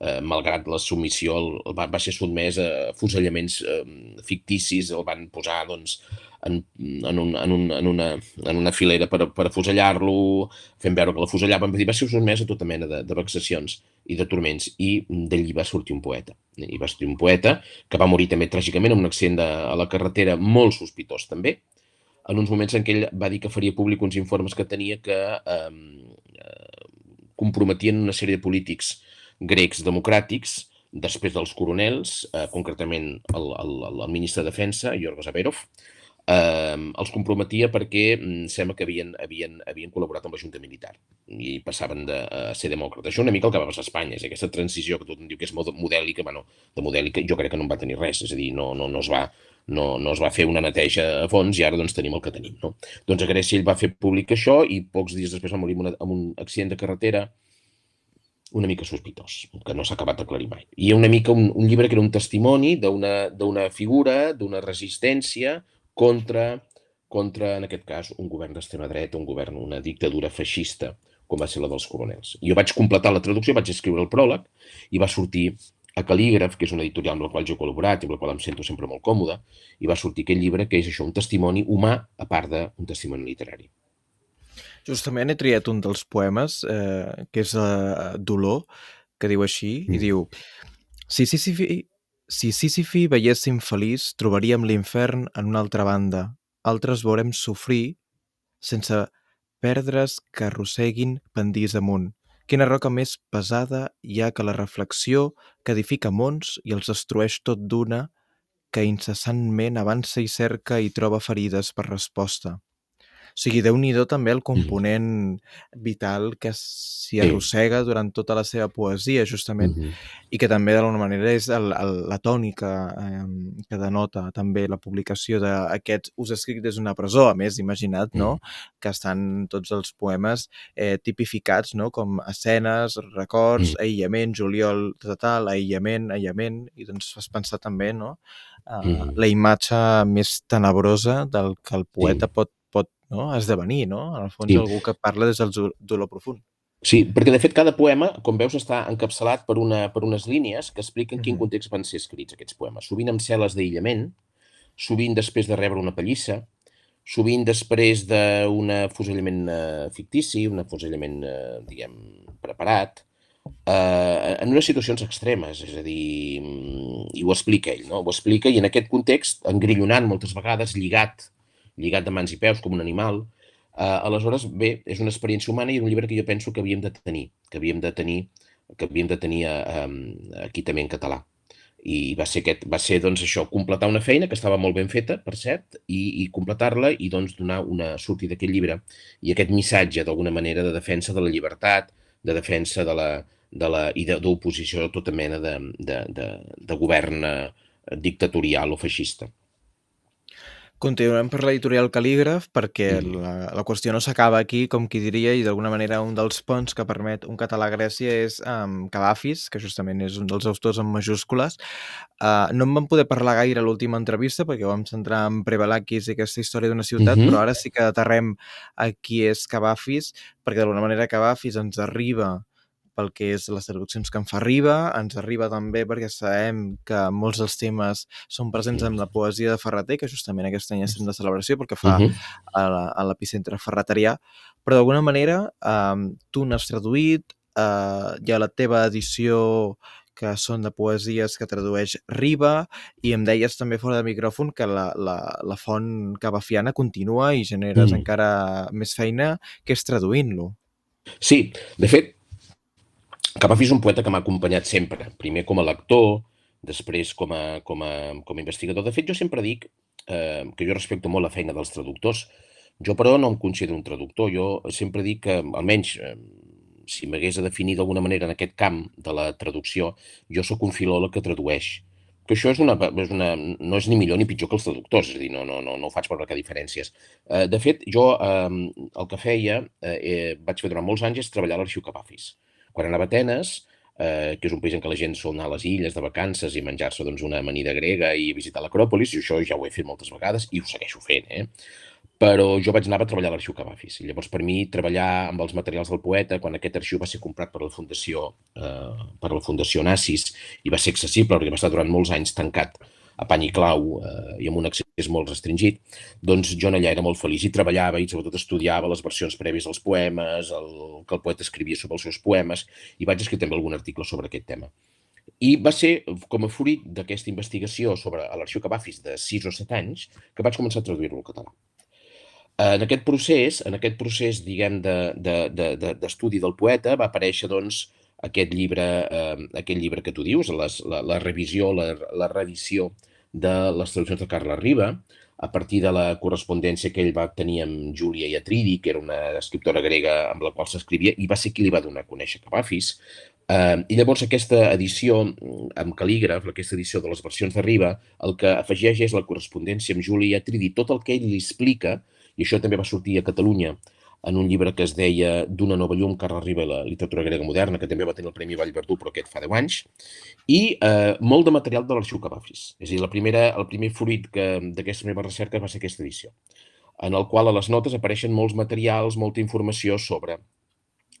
eh, malgrat la submissió, el, va, va ser sotmès a fusellaments eh, ficticis, el van posar doncs, en, en, un, en, un, en, una, en una filera per, per afusellar-lo, fent veure que l'afusellaven, va ser sotmès a tota mena de, de vexacions i de turments, i d'allí va sortir un poeta. I va sortir un poeta que va morir també tràgicament en un accident de, a la carretera molt sospitós també, en uns moments en què ell va dir que faria públic uns informes que tenia que eh, comprometien una sèrie de polítics grecs democràtics després dels coronels, eh, concretament el, el, el ministre de Defensa, Yorgos Averov, eh, els comprometia perquè mm, sembla que havien, havien, havien col·laborat amb la Junta Militar i passaven de a ser demòcrates. Això una mica el que va passar a Espanya, és aquesta transició que tothom diu que és modèlica, bueno, de modèlica jo crec que no en va tenir res, és a dir, no, no, no es va no, no es va fer una neteja a fons i ara doncs tenim el que tenim. No? Doncs a Grècia ell va fer públic això i pocs dies després va morir amb, un accident de carretera una mica sospitós, que no s'ha acabat d'aclarir mai. I una mica un, un llibre que era un testimoni d'una figura, d'una resistència contra, contra, en aquest cas, un govern d'extrema dreta, un govern, una dictadura feixista, com va ser la dels coronels. Jo vaig completar la traducció, vaig escriure el pròleg i va sortir a Calígraf, que és una editorial amb la qual jo he col·laborat i amb la qual em sento sempre molt còmode, i va sortir aquest llibre que és això, un testimoni humà a part d'un testimoni literari. Justament he triat un dels poemes, eh, que és eh, Dolor, que diu així, mm. i diu Sísif, Si Sísifi veiéssim feliç, trobaríem l'infern en una altra banda. Altres veurem sofrir sense perdre's que arrosseguin pendís amunt. Quina roca més pesada hi ha que la reflexió que edifica mons i els destrueix tot d'una que incessantment avança i cerca i troba ferides per resposta. O sigui, déu nhi també el component vital que s'hi Sí. arrossega durant tota la seva poesia, justament, Mhm. i que també d'alguna manera és el, el, la tònica eh, que denota també la publicació d'aquests Us escric des d'una presó, a més, imagina't, no?, que estan tots els poemes eh, tipificats, no?, com escenes, records, Mm. aïllament, juliol, total, aïllament, aïllament, i doncs fas pensar també, no?, eh, Mhm. la imatge més tenebrosa del que el poeta Sí. pot no? esdevenir, no? En el fons, Sí. algú que parla des del dolor profund. Sí, perquè de fet cada poema, com veus, està encapçalat per, una, per unes línies que expliquen en quin Mhm. context van ser escrits aquests poemes. Sovint amb cel·les d'aïllament, sovint després de rebre una pallissa, sovint després d'un afusellament eh, fictici, un afusellament, eh, diguem, preparat, eh, en unes situacions extremes, és a dir, mm, i ho explica ell, no? Ho explica i en aquest context, engrillonant moltes vegades, lligat, lligat de mans i peus com un animal, eh, aleshores, bé, és una experiència humana i un llibre que jo penso que havíem de tenir, que havíem de tenir, que havíem de tenir eh, aquí també en català. I va ser, aquest, va ser doncs, això, completar una feina que estava molt ben feta, per cert, i, i completar-la i doncs, donar una sortida a aquest llibre i aquest missatge, d'alguna manera, de defensa de la llibertat, de defensa de la, de la, i d'oposició a tota mena de, de, de, de govern eh, dictatorial o feixista. Continuem per l'editorial Calígraf perquè Mhm. la, la qüestió no s'acaba aquí, com qui diria, i d'alguna manera un dels ponts que permet un català a Grècia és um, Cavafis, que justament és un dels autors en majúscules. Uh, no en vam poder parlar gaire a l'última entrevista perquè vam centrar en Prevalakis i aquesta història d'una ciutat, Mhm. però ara sí que aterrem a qui és Cavafis, perquè d'alguna manera Cavafis ens arriba pel que és les traduccions que en fa Riba, ens arriba també perquè sabem que molts dels temes són presents en la poesia de Ferreter, que justament aquest any estem de celebració perquè fa Mhm. a la- a l'epicentre ferreterià, però d'alguna manera eh, tu n'has traduït, eh, hi ha la teva edició que són de poesies que tradueix Riba, i em deies també fora de micròfon que la, la, la font cavafiana continua i generes Mm. encara més feina, que és traduint-lo. Sí, de fet, Cavafi és un poeta que m'ha acompanyat sempre, primer com a lector, després com a, com a, com a investigador. De fet, jo sempre dic eh, que jo respecto molt la feina dels traductors. Jo, però, no em considero un traductor. Jo sempre dic que, almenys, eh, si m'hagués de definir d'alguna manera en aquest camp de la traducció, jo sóc un filòleg que tradueix. Que això és una, és una, no és ni millor ni pitjor que els traductors, és a dir, no, no, no, no ho faig per marcar diferències. Eh, de fet, jo eh, el que feia, eh, eh, vaig fer durant molts anys, és treballar a l'arxiu Capafis. Quan anava a Atenes, eh, que és un país en què la gent sol anar a les illes de vacances i menjar-se doncs, una amanida grega i visitar l'Acròpolis, i això ja ho he fet moltes vegades i ho segueixo fent, eh? Però jo vaig anar a treballar a l'arxiu Cavafis. I llavors, per mi, treballar amb els materials del poeta, quan aquest arxiu va ser comprat per la Fundació, eh, per la Fundació Nassis i va ser accessible perquè va estar durant molts anys tancat a pany i clau eh, i amb un accés molt restringit, doncs jo allà era molt feliç i treballava i sobretot estudiava les versions prèvies dels poemes, el que el poeta escrivia sobre els seus poemes i vaig escriure també algun article sobre aquest tema. I va ser com a fruit d'aquesta investigació sobre l'arxiu Cavafis de 6 o 7 anys que vaig començar a traduir-lo al català. En aquest procés, en aquest procés, diguem, d'estudi de, de, de, del poeta, va aparèixer, doncs, aquest llibre, eh, aquest llibre que tu dius, les, la, la revisió, la, la reedició de les traduccions de Carla Riba, a partir de la correspondència que ell va tenir amb Júlia Iatridi, que era una escriptora grega amb la qual s'escrivia, i va ser qui li va donar a conèixer Capafis. Eh, I llavors aquesta edició mm, amb cal·lígraf, aquesta edició de les versions de Riba, el que afegeix és la correspondència amb Júlia Iatridi, tot el que ell li explica, i això també va sortir a Catalunya en un llibre que es deia D'una nova llum, Carles Riba i la literatura grega moderna, que també va tenir el Premi Vallverdú, però aquest fa 10 anys, i eh, molt de material de l'arxiu Cavafis. És a dir, la primera, el primer fruit que- d'aquesta meva recerca va ser aquesta edició, en el qual a les notes apareixen molts materials, molta informació sobre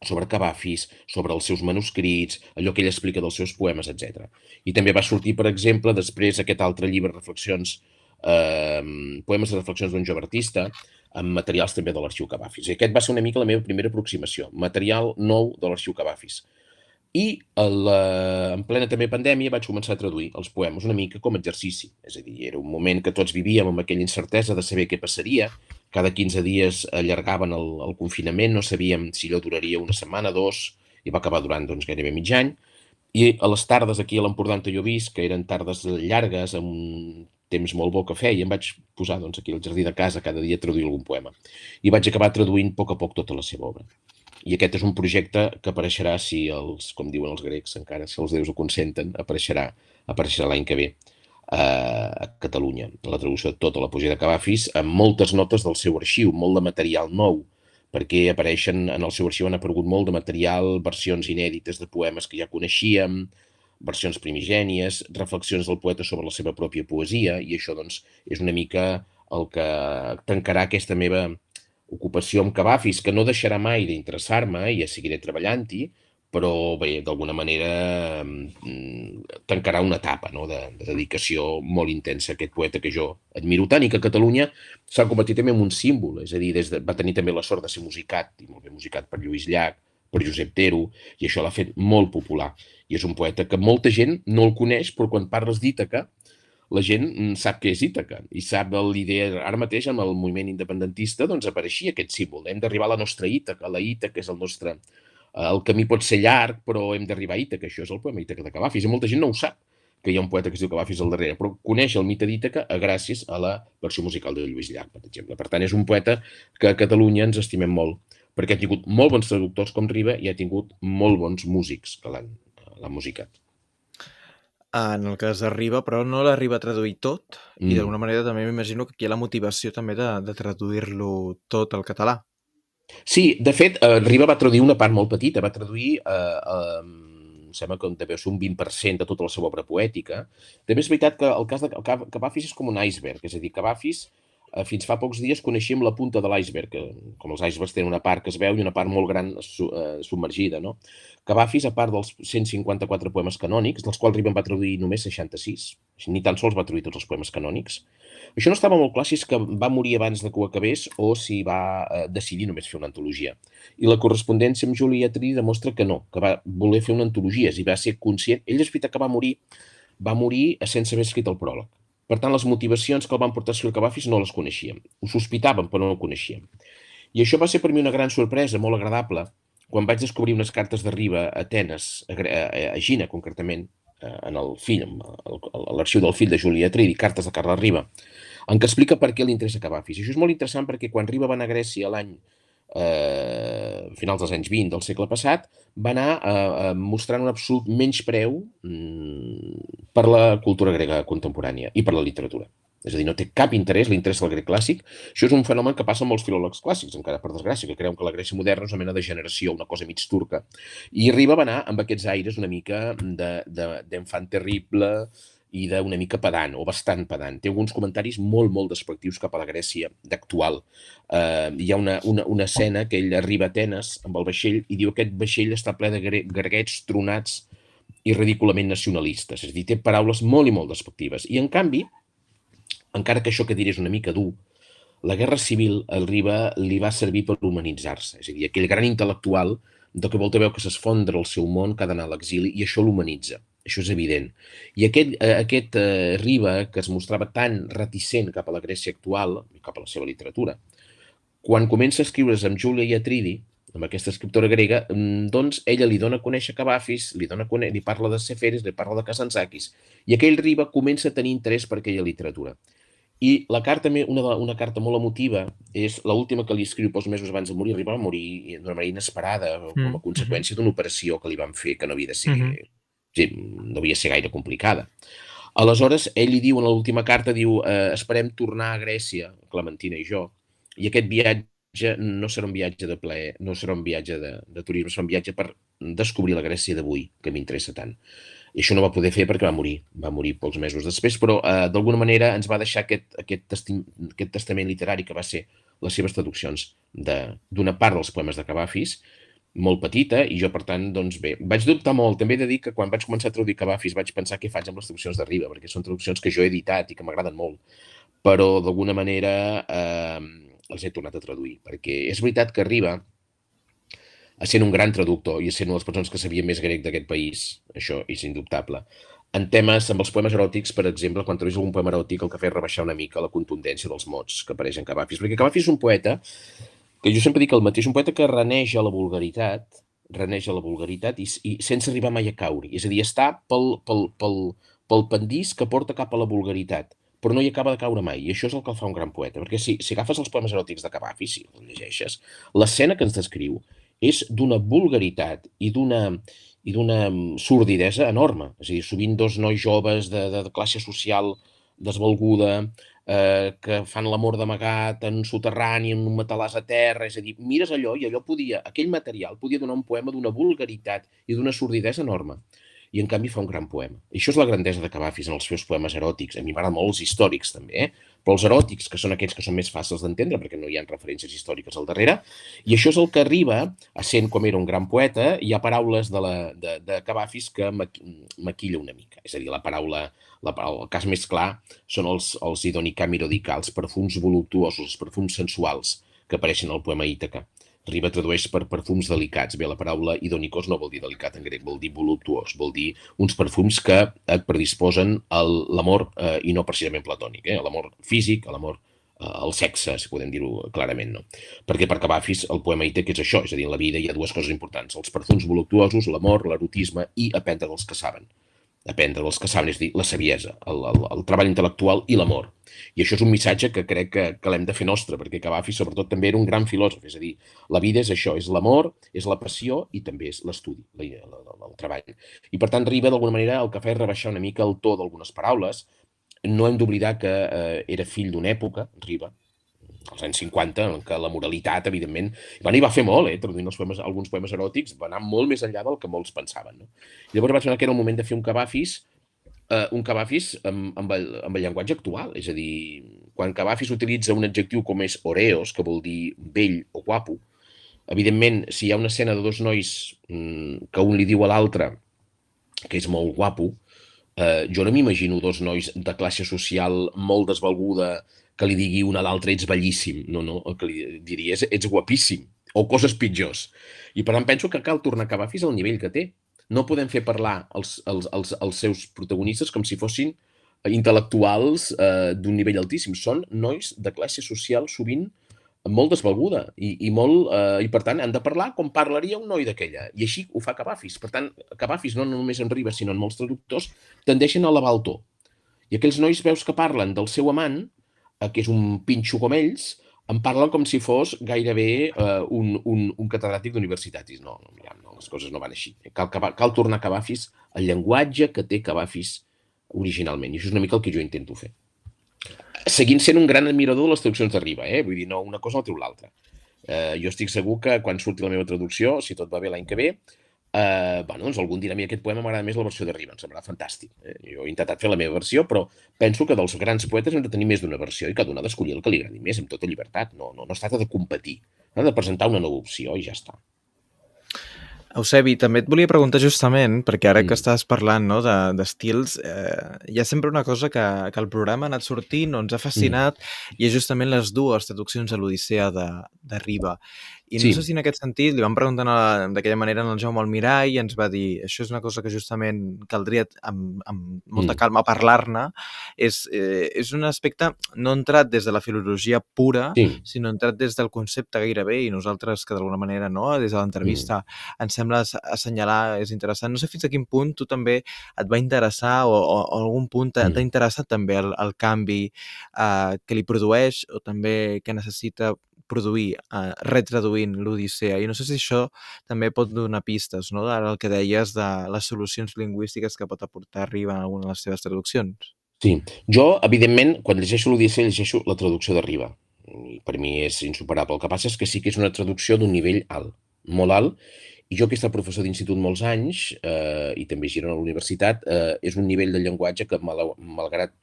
sobre Cavafis, sobre els seus manuscrits, allò que ell explica dels seus poemes, etc. I també va sortir, per exemple, després aquest altre llibre, Reflexions, eh, Poemes de reflexions d'un jove artista, amb materials també de l'arxiu Cavafis. I aquest va ser una mica la meva primera aproximació, material nou de l'arxiu Cavafis. I la, en plena també pandèmia vaig començar a traduir els poemes una mica com a exercici. És a dir, era un moment que tots vivíem amb aquella incertesa de saber què passaria. Cada 15 dies allargaven el, el confinament, no sabíem si allò duraria una setmana, dos, i va acabar durant doncs, gairebé mig any. I a les tardes aquí a l'Empordà on jo visc, que eren tardes llargues, amb temps molt bo que feia, em vaig posar doncs, aquí al jardí de casa cada dia a traduir algun poema. I vaig acabar traduint a poc a poc tota la seva obra. I aquest és un projecte que apareixerà, si els, com diuen els grecs, encara si els déus ho consenten, apareixerà, apareixerà l'any que ve eh, a Catalunya. La traducció de tota la poesia de Cavafis, amb moltes notes del seu arxiu, molt de material nou, perquè apareixen en el seu arxiu han aparegut molt de material, versions inèdites de poemes que ja coneixíem, versions primigènies, reflexions del poeta sobre la seva pròpia poesia, i això doncs, és una mica el que tancarà aquesta meva ocupació amb Cavafis, que no deixarà mai d'interessar-me i ja seguiré treballant-hi, però bé, d'alguna manera mm, tancarà una etapa no? de, de dedicació molt intensa a aquest poeta que jo admiro tant i que a Catalunya s'ha convertit també en un símbol, és a dir, des de, va tenir també la sort de ser musicat, i molt bé musicat per Lluís Llach, per Josep Tero, i això l'ha fet molt popular. I és un poeta que molta gent no el coneix, però quan parles d'Ítaca, la gent mm, sap què és Ítaca. I sap l'idea, ara mateix amb el moviment independentista doncs apareixia aquest símbol, hem d'arribar a la nostra Ítaca, la Ítaca és el nostre, eh, el camí pot ser llarg però hem d'arribar a Ítaca, això és el poema Ítaca de Cavafis. I molta gent no ho sap que hi ha un poeta que es diu Cavafis al darrere, però coneix el mite d'Ítaca gràcies a la versió musical de Lluís Llach, per exemple. Per tant, és un poeta que a Catalunya ens estimem molt, perquè ha tingut molt bons traductors com Riba i ha tingut molt bons músics que l'han musicat en el cas arriba, però no l'arriba a traduir tot, mm. i d'alguna manera també m'imagino que aquí hi ha la motivació també de, de traduir-lo tot al català. Sí, de fet, eh, Riba va traduir una part molt petita, va traduir, eh, eh, sembla que deu ser un 20% de tota la seva obra poètica. També és veritat que el cas de Cavafis és com un iceberg, és a dir, Cavafis Eh, fins fa pocs dies coneixíem la punta de l'iceberg, que com els icebergs tenen una part que es veu i una part molt gran su, eh, submergida. No? Cavafis, a part dels 154 poemes canònics, dels quals Ribben va traduir només 66, ni tan sols va traduir tots els poemes canònics, això no estava molt clar si és que va morir abans de que ho acabés o si va eh, decidir només fer una antologia. I la correspondència amb Julia Tri demostra que no, que va voler fer una antologia, i va ser conscient. Ell és veritat que va morir, va morir sense haver escrit el pròleg per tant, les motivacions que el van portar a escriure Cavafis no les coneixíem. Ho sospitàvem, però no ho coneixíem. I això va ser per mi una gran sorpresa, molt agradable, quan vaig descobrir unes cartes de Riba a Atenes, a, a, a Gina concretament, eh, en el fill, l'arxiu del fill de Julia Tridi, cartes de Carles Riba, en què explica per què li interessa Cavafis. I això és molt interessant perquè quan Riba va anar a Grècia l'any eh, finals dels anys 20 del segle passat, va anar eh, mostrant un absolut menyspreu mm, per la cultura grega contemporània i per la literatura. És a dir, no té cap interès, li interessa el grec clàssic. Això és un fenomen que passa amb molts filòlegs clàssics, encara per desgràcia, que creuen que la Grècia moderna és una mena de generació, una cosa mig turca. I arriba a anar amb aquests aires una mica d'enfant de, terrible, i d'una mica pedant, o bastant pedant. Té alguns comentaris molt, molt despectius cap a la Grècia d'actual. Uh, hi ha una, una, una escena que ell arriba a Atenes amb el vaixell i diu que aquest vaixell està ple de greguets tronats i ridículament nacionalistes. És a dir, té paraules molt i molt despectives. I, en canvi, encara que això que diré és una mica dur, la guerra civil al Riba li va servir per humanitzar-se. És a dir, aquell gran intel·lectual de que volta veu que s'esfondra el seu món, que ha d'anar a l'exili, i això l'humanitza. Això és evident. I aquest, eh, aquest eh, Riba, que es mostrava tan reticent cap a la Grècia actual i cap a la seva literatura, quan comença a escriure's amb Júlia Iatridi, amb aquesta escriptora grega, mm, doncs ella li dona a conèixer Cavafis, li, dona a conèixer, li parla de Seferis, li parla de Kazantzakis, i aquell Riba comença a tenir interès per aquella literatura. I la carta, una, una carta molt emotiva és l'última que li escriu pocs mesos abans de morir. Riba va morir d'una manera inesperada com a mm. conseqüència d'una operació que li van fer que no havia de ser mm -hmm sí, no devia ser gaire complicada. Aleshores, ell li diu en l'última carta, diu, eh, esperem tornar a Grècia, Clementina i jo, i aquest viatge no serà un viatge de plaer, no serà un viatge de, de turisme, serà un viatge per descobrir la Grècia d'avui, que m'interessa tant. I això no va poder fer perquè va morir, va morir pocs mesos després, però eh, d'alguna manera ens va deixar aquest, aquest, testi aquest testament literari que va ser les seves traduccions d'una part dels poemes de Cavafis, molt petita i jo, per tant, doncs bé, vaig dubtar molt. També he de dir que quan vaig començar a traduir Cavafis vaig pensar què faig amb les traduccions de Riba, perquè són traduccions que jo he editat i que m'agraden molt, però d'alguna manera eh, els he tornat a traduir, perquè és veritat que Riba sent un gran traductor i sent una de les persones que sabia més grec d'aquest país. Això és indubtable. En temes, amb els poemes eròtics, per exemple, quan trobis algun poema eròtic, el que fa és rebaixar una mica la contundència dels mots que apareixen en Cavafis. Perquè Cavafis és un poeta que jo sempre dic el mateix, un poeta que reneix a la vulgaritat, reneix a la vulgaritat i, i sense arribar mai a caure. És a dir, està pel, pel, pel, pel pendís que porta cap a la vulgaritat, però no hi acaba de caure mai. I això és el que el fa un gran poeta. Perquè si, si agafes els poemes eròtics de Cavafis, si el llegeixes, l'escena que ens descriu és d'una vulgaritat i d'una i d'una sordidesa enorme. És a dir, sovint dos nois joves de, de, de classe social desvalguda, eh, que fan l'amor d'amagat en un soterrani, en un matalàs a terra, és a dir, mires allò i allò podia, aquell material podia donar un poema d'una vulgaritat i d'una sordidesa enorme i en canvi fa un gran poema. I això és la grandesa de Cavafis en els seus poemes eròtics. A mi m'agraden molt els històrics, també, eh? però els eròtics, que són aquells que són més fàcils d'entendre perquè no hi ha referències històriques al darrere, i això és el que arriba, a sent com era un gran poeta, hi ha paraules de, la, de, de Cavafis que maquilla una mica. És a dir, la paraula, la, el cas més clar són els, els idonicamirodicals, perfums voluptuosos, els perfums sensuals que apareixen al poema Ítaca. Riba tradueix per perfums delicats. Bé, la paraula idonicos no vol dir delicat en grec, vol dir voluptuós, vol dir uns perfums que et predisposen a l'amor eh, i no precisament platònic, eh? l'amor físic, l'amor eh, al sexe, si podem dir-ho clarament. No? Perquè per Cavafis el poema Ítac és això, és a dir, en la vida hi ha dues coses importants, els perfums voluptuosos, l'amor, l'erotisme i aprendre dels que saben aprendre dels que saben, és dir, la saviesa, el, el, el treball intel·lectual i l'amor. I això és un missatge que crec que, que l'hem de fer nostre, perquè Cavafi sobretot també era un gran filòsof, és a dir, la vida és això, és l'amor, és la passió i també és l'estudi, el, treball. I per tant, Riba, d'alguna manera, el que fa és rebaixar una mica el to d'algunes paraules. No hem d'oblidar que eh, era fill d'una època, Riba, als anys 50, en què la moralitat, evidentment, bueno, i va fer molt, eh, traduint els poemes, alguns poemes eròtics, va anar molt més enllà del que molts pensaven. No? Llavors vaig pensar que era el moment de fer un cabafis, eh, un cabafis amb, amb, el, amb el llenguatge actual, és a dir, quan cabafis utilitza un adjectiu com és oreos, que vol dir vell o guapo, evidentment, si hi ha una escena de dos nois mmm, que un li diu a l'altre que és molt guapo, eh, jo no m'imagino dos nois de classe social molt desvalguda que li digui un a l'altre ets bellíssim. No, no, el que li diria és ets guapíssim o coses pitjors. I per tant penso que cal tornar a acabar fins al nivell que té. No podem fer parlar els, els, els, els seus protagonistes com si fossin intel·lectuals eh, d'un nivell altíssim. Són nois de classe social sovint molt desvalguda i, i, molt, eh, i per tant han de parlar com parlaria un noi d'aquella. I així ho fa Cavafis. Per tant, Cavafis no només en Ribes, sinó en molts traductors, tendeixen a elevar el to. I aquells nois veus que parlen del seu amant Eh, que és un pinxo com ells, em parlen com si fos gairebé eh, un, un, un catedràtic d'universitat. No, no, ja, no, les coses no van així. Cal, cal tornar a Cavafis el llenguatge que té Cavafis originalment. I això és una mica el que jo intento fer. Seguint sent un gran admirador de les traduccions de Riba, eh? vull dir, no una cosa no treu l'altra. Eh, jo estic segur que quan surti la meva traducció, si tot va bé l'any que ve, eh, bueno, doncs algun dirà, a mi aquest poema m'agrada més la versió de Riba, em semblarà fantàstic. Eh? Jo he intentat fer la meva versió, però penso que dels grans poetes hem de tenir més d'una versió i cada una ha d'escollir el que li agradi més, amb tota llibertat. No, no, no es tracta de competir, ha de presentar una nova opció i ja està. Eusebi, també et volia preguntar justament, perquè ara mm. que estàs parlant no, d'estils, de, eh, hi ha sempre una cosa que, que el programa ha anat sortint o ens ha fascinat mm. i és justament les dues traduccions a l'Odissea de, de Riba. I no sí. sé si en aquest sentit li vam preguntar d'aquella manera en el Jaume Almirall i ens va dir això és una cosa que justament caldria amb, amb molta mm. calma parlar-ne. És, eh, és un aspecte no entrat des de la filologia pura, sí. sinó entrat des del concepte gairebé i nosaltres que d'alguna manera no, des de l'entrevista mm. ens sembla assenyalar, és interessant. No sé fins a quin punt tu també et va interessar o, o, o algun punt t'ha mm. interessat també el, el canvi eh, que li produeix o també que necessita produir, eh, retraduint l'Odissea. I no sé si això també pot donar pistes, no?, ara el que deies de les solucions lingüístiques que pot aportar Riba en alguna de les seves traduccions. Sí. Jo, evidentment, quan llegeixo l'Odissea, llegeixo la traducció de Riba. I per mi és insuperable. El que passa és que sí que és una traducció d'un nivell alt, molt alt, i jo, que he estat professor d'institut molts anys, eh, i també giro a la universitat, eh, és un nivell de llenguatge que, mal, malgrat,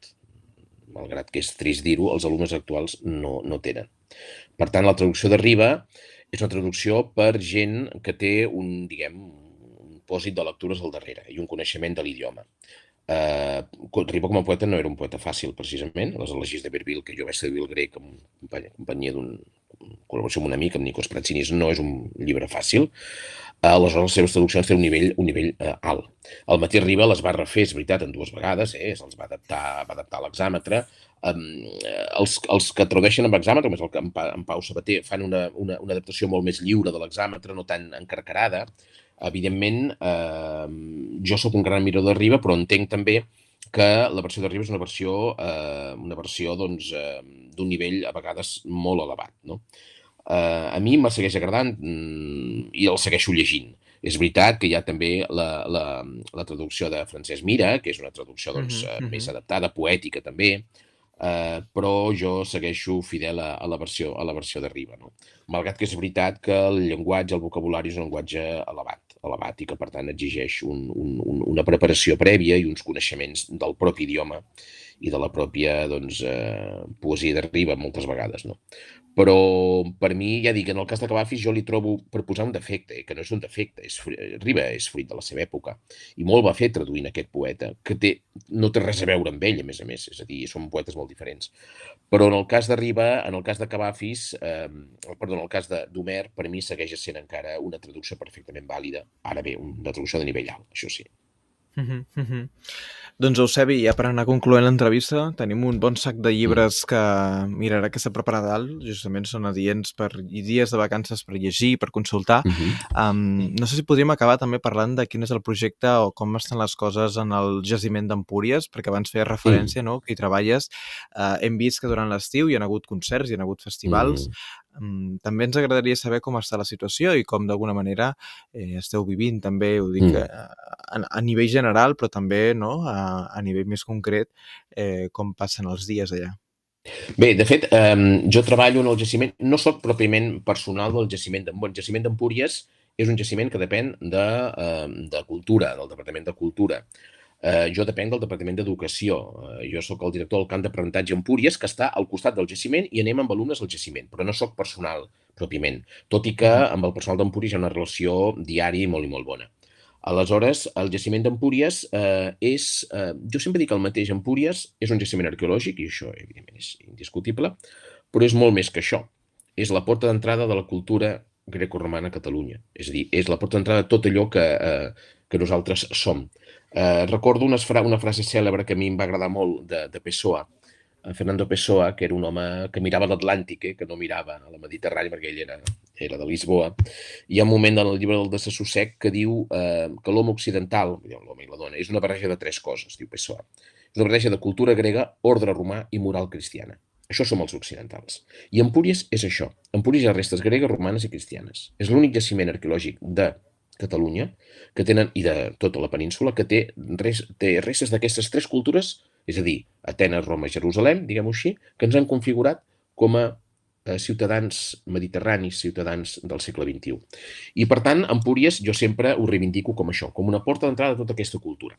malgrat que és trist dir-ho, els alumnes actuals no, no tenen. Per tant, la traducció de Riba és una traducció per gent que té un, diguem, un pòsit de lectures al darrere i un coneixement de l'idioma. Uh, Riba com a poeta no era un poeta fàcil, precisament. Les elegis de Verbil, que jo vaig traduir el grec en companyia d'un col·laboració amb un amic, amb Nikos Pratsinis, no és un llibre fàcil, aleshores les seves traduccions tenen un nivell, un nivell eh, alt. El Matí Riba les va refer, és veritat, en dues vegades, eh, els va adaptar, va adaptar a l'exàmetre, um, els, els que tradueixen amb exàmetre, és el que en, pa, en Pau Sabater, fan una, una, una adaptació molt més lliure de l'exàmetre, no tan encarcarada. Evidentment, eh, jo sóc un gran admirador de Riba, però entenc també que la versió de Riba és una versió, eh, una versió doncs, eh, d'un nivell a vegades molt elevat. No? A mi me segueix agradant mm, i el segueixo llegint. És veritat que hi ha també la, la, la traducció de Francesc Mira, que és una traducció doncs, uh -huh, uh -huh. més adaptada, poètica també, eh, però jo segueixo fidel a, a, la versió, a la versió de Riba. No? Malgrat que és veritat que el llenguatge, el vocabulari és un llenguatge elevat, elevat i que per tant exigeix un, un, una preparació prèvia i uns coneixements del propi idioma i de la pròpia doncs, eh, poesia de Riba moltes vegades. No? Però per mi, ja dic, en el cas de Cavafis jo li trobo per posar un defecte, que no és un defecte, és, Riba és fruit de la seva època. I molt va fer traduint aquest poeta, que té, no té res a veure amb ell, a més a més, és a dir, són poetes molt diferents. Però en el cas de Riba, en el cas de Cavafis, eh, perdó, en el cas d'Homer, per mi segueix sent encara una traducció perfectament vàlida. Ara bé, una traducció de nivell alt, això sí. Uh -huh, uh -huh. Doncs Eusebi, ja per anar concloent l'entrevista, tenim un bon sac de llibres que mirarà que s'ha preparat dalt, justament són adients per dies de vacances per llegir, per consultar. Uh -huh. um, no sé si podríem acabar també parlant de quin és el projecte o com estan les coses en el jaciment d'Empúries, perquè abans feia referència, -huh. no?, que hi treballes. Uh, hem vist que durant l'estiu hi ha hagut concerts, hi ha hagut festivals, -huh també ens agradaria saber com està la situació i com d'alguna manera eh, esteu vivint també, ho dic, mm. a, a nivell general, però també no, a, a nivell més concret, eh, com passen els dies allà. Bé, de fet, eh, jo treballo en el jaciment, no sóc pròpiament personal del jaciment d'Empúries. El jaciment d'Empúries és un jaciment que depèn de, eh, de cultura, del Departament de Cultura. Eh, jo depenc del Departament d'Educació. Eh, jo sóc el director del camp d'aprenentatge Empúries, que està al costat del jaciment i anem amb alumnes al jaciment, però no sóc personal pròpiament, tot i que amb el personal d'Empúries hi ha una relació diària i molt i molt bona. Aleshores, el jaciment d'Empúries eh, és, eh, jo sempre dic el mateix, Empúries és un jaciment arqueològic, i això evidentment és indiscutible, però és molt més que això. És la porta d'entrada de la cultura grecorromana a Catalunya. És a dir, és la porta d'entrada de tot allò que, eh, que nosaltres som. Eh, recordo una, fra una frase cèlebre que a mi em va agradar molt de, de Pessoa, Fernando Pessoa, que era un home que mirava l'Atlàntic, eh, que no mirava a la Mediterrània perquè ell era, era de Lisboa. Hi ha un moment en el llibre del de Sassossec que diu eh, que l'home occidental, l'home i la dona, és una barreja de tres coses, diu Pessoa. És una barreja de cultura grega, ordre romà i moral cristiana. Això som els occidentals. I Empúries és això. Empúries hi ha restes gregues, romanes i cristianes. És l'únic jaciment arqueològic de Catalunya, que tenen, i de tota la península, que té, res, té restes d'aquestes tres cultures, és a dir, Atenes, Roma i Jerusalem, diguem-ho així, que ens han configurat com a eh, ciutadans mediterranis, ciutadans del segle XXI. I, per tant, Empúries jo sempre ho reivindico com això, com una porta d'entrada de tota aquesta cultura.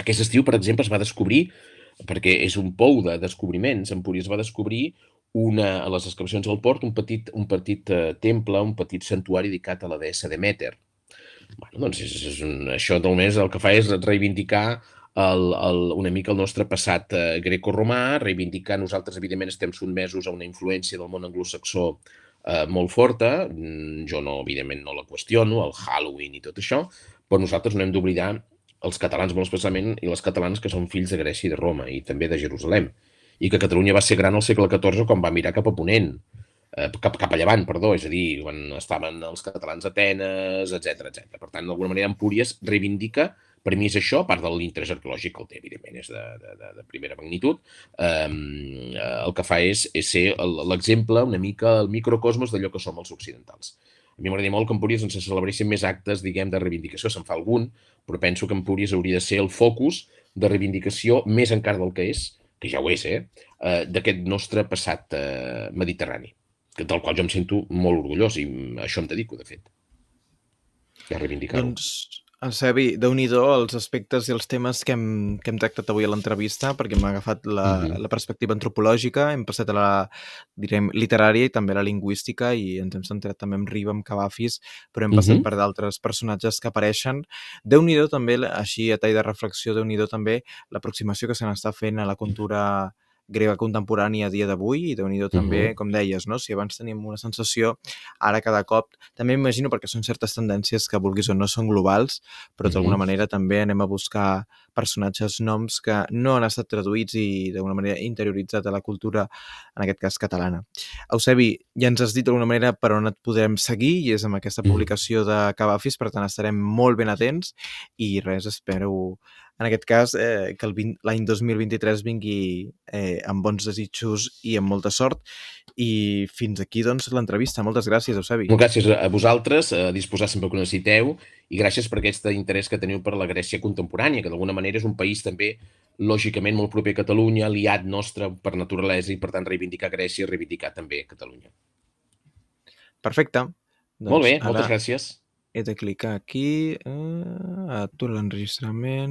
Aquest estiu, per exemple, es va descobrir, perquè és un pou de descobriments, Empúries va descobrir una, a les excavacions del port un petit, un petit eh, temple, un petit santuari dedicat a la deessa Demeter, Bueno, doncs és, és un, això només el que fa és reivindicar el, el, una mica el nostre passat eh, greco-romà, reivindicar nosaltres, evidentment, estem sotmesos a una influència del món anglosaxó eh, molt forta. Mm, jo, no, evidentment, no la qüestiono, el Halloween i tot això, però nosaltres no hem d'oblidar els catalans molt especialment i les catalanes que són fills de Grècia i de Roma i també de Jerusalem i que Catalunya va ser gran al segle XIV quan va mirar cap a Ponent eh, cap, cap a llevant, perdó, és a dir, quan estaven els catalans a Atenes, etc etc. Per tant, d'alguna manera, Empúries reivindica, per mi és això, a part de l'interès arqueològic que el té, evidentment, és de, de, de, primera magnitud, eh, el que fa és, és ser l'exemple, una mica, el microcosmos d'allò que som els occidentals. A mi m'agradaria molt que Empúries ens celebressin més actes, diguem, de reivindicació, se'n fa algun, però penso que Empúries hauria de ser el focus de reivindicació més encara del que és, que ja ho és, eh, eh d'aquest nostre passat eh, mediterrani del qual jo em sento molt orgullós i a això em dedico, de fet. A reivindicar-ho. Doncs, Sebi, déu nhi els aspectes i els temes que hem, que hem tractat avui a l'entrevista, perquè m'ha agafat la, mm -hmm. la perspectiva antropològica, hem passat a la, direm, literària i també a la lingüística i ens hem centrat també en Riba, amb Cavafis, però hem passat mm -hmm. per d'altres personatges que apareixen. déu nhi també, així a tall de reflexió, déu nhi també l'aproximació que se n'està fent a la cultura grega contemporània a dia d'avui i déu nhi també, Mhm. com deies, no? si abans teníem una sensació, ara cada cop, també m'imagino perquè són certes tendències que vulguis o no són globals, però d'alguna Mhm. manera també anem a buscar personatges, noms que no han estat traduïts i d'alguna manera interioritzat a la cultura, en aquest cas catalana. Eusebi, ja ens has dit d'alguna manera per on et podem seguir i és amb aquesta publicació de Cavafis, per tant estarem molt ben atents i res, espero en aquest cas eh, que l'any 2023 vingui eh, amb bons desitjos i amb molta sort i fins aquí doncs l'entrevista. Moltes gràcies, Eusebi. Moltes gràcies a vosaltres, a disposar sempre que necessiteu, i gràcies per aquest interès que teniu per la Grècia contemporània, que d'alguna manera és un país també lògicament molt proper a Catalunya, aliat nostre per naturalesa, i per tant reivindicar Grècia i reivindicar també Catalunya. Perfecte. Molt bé, ara moltes gràcies. he de clicar aquí, eh, aturar l'enregistrament.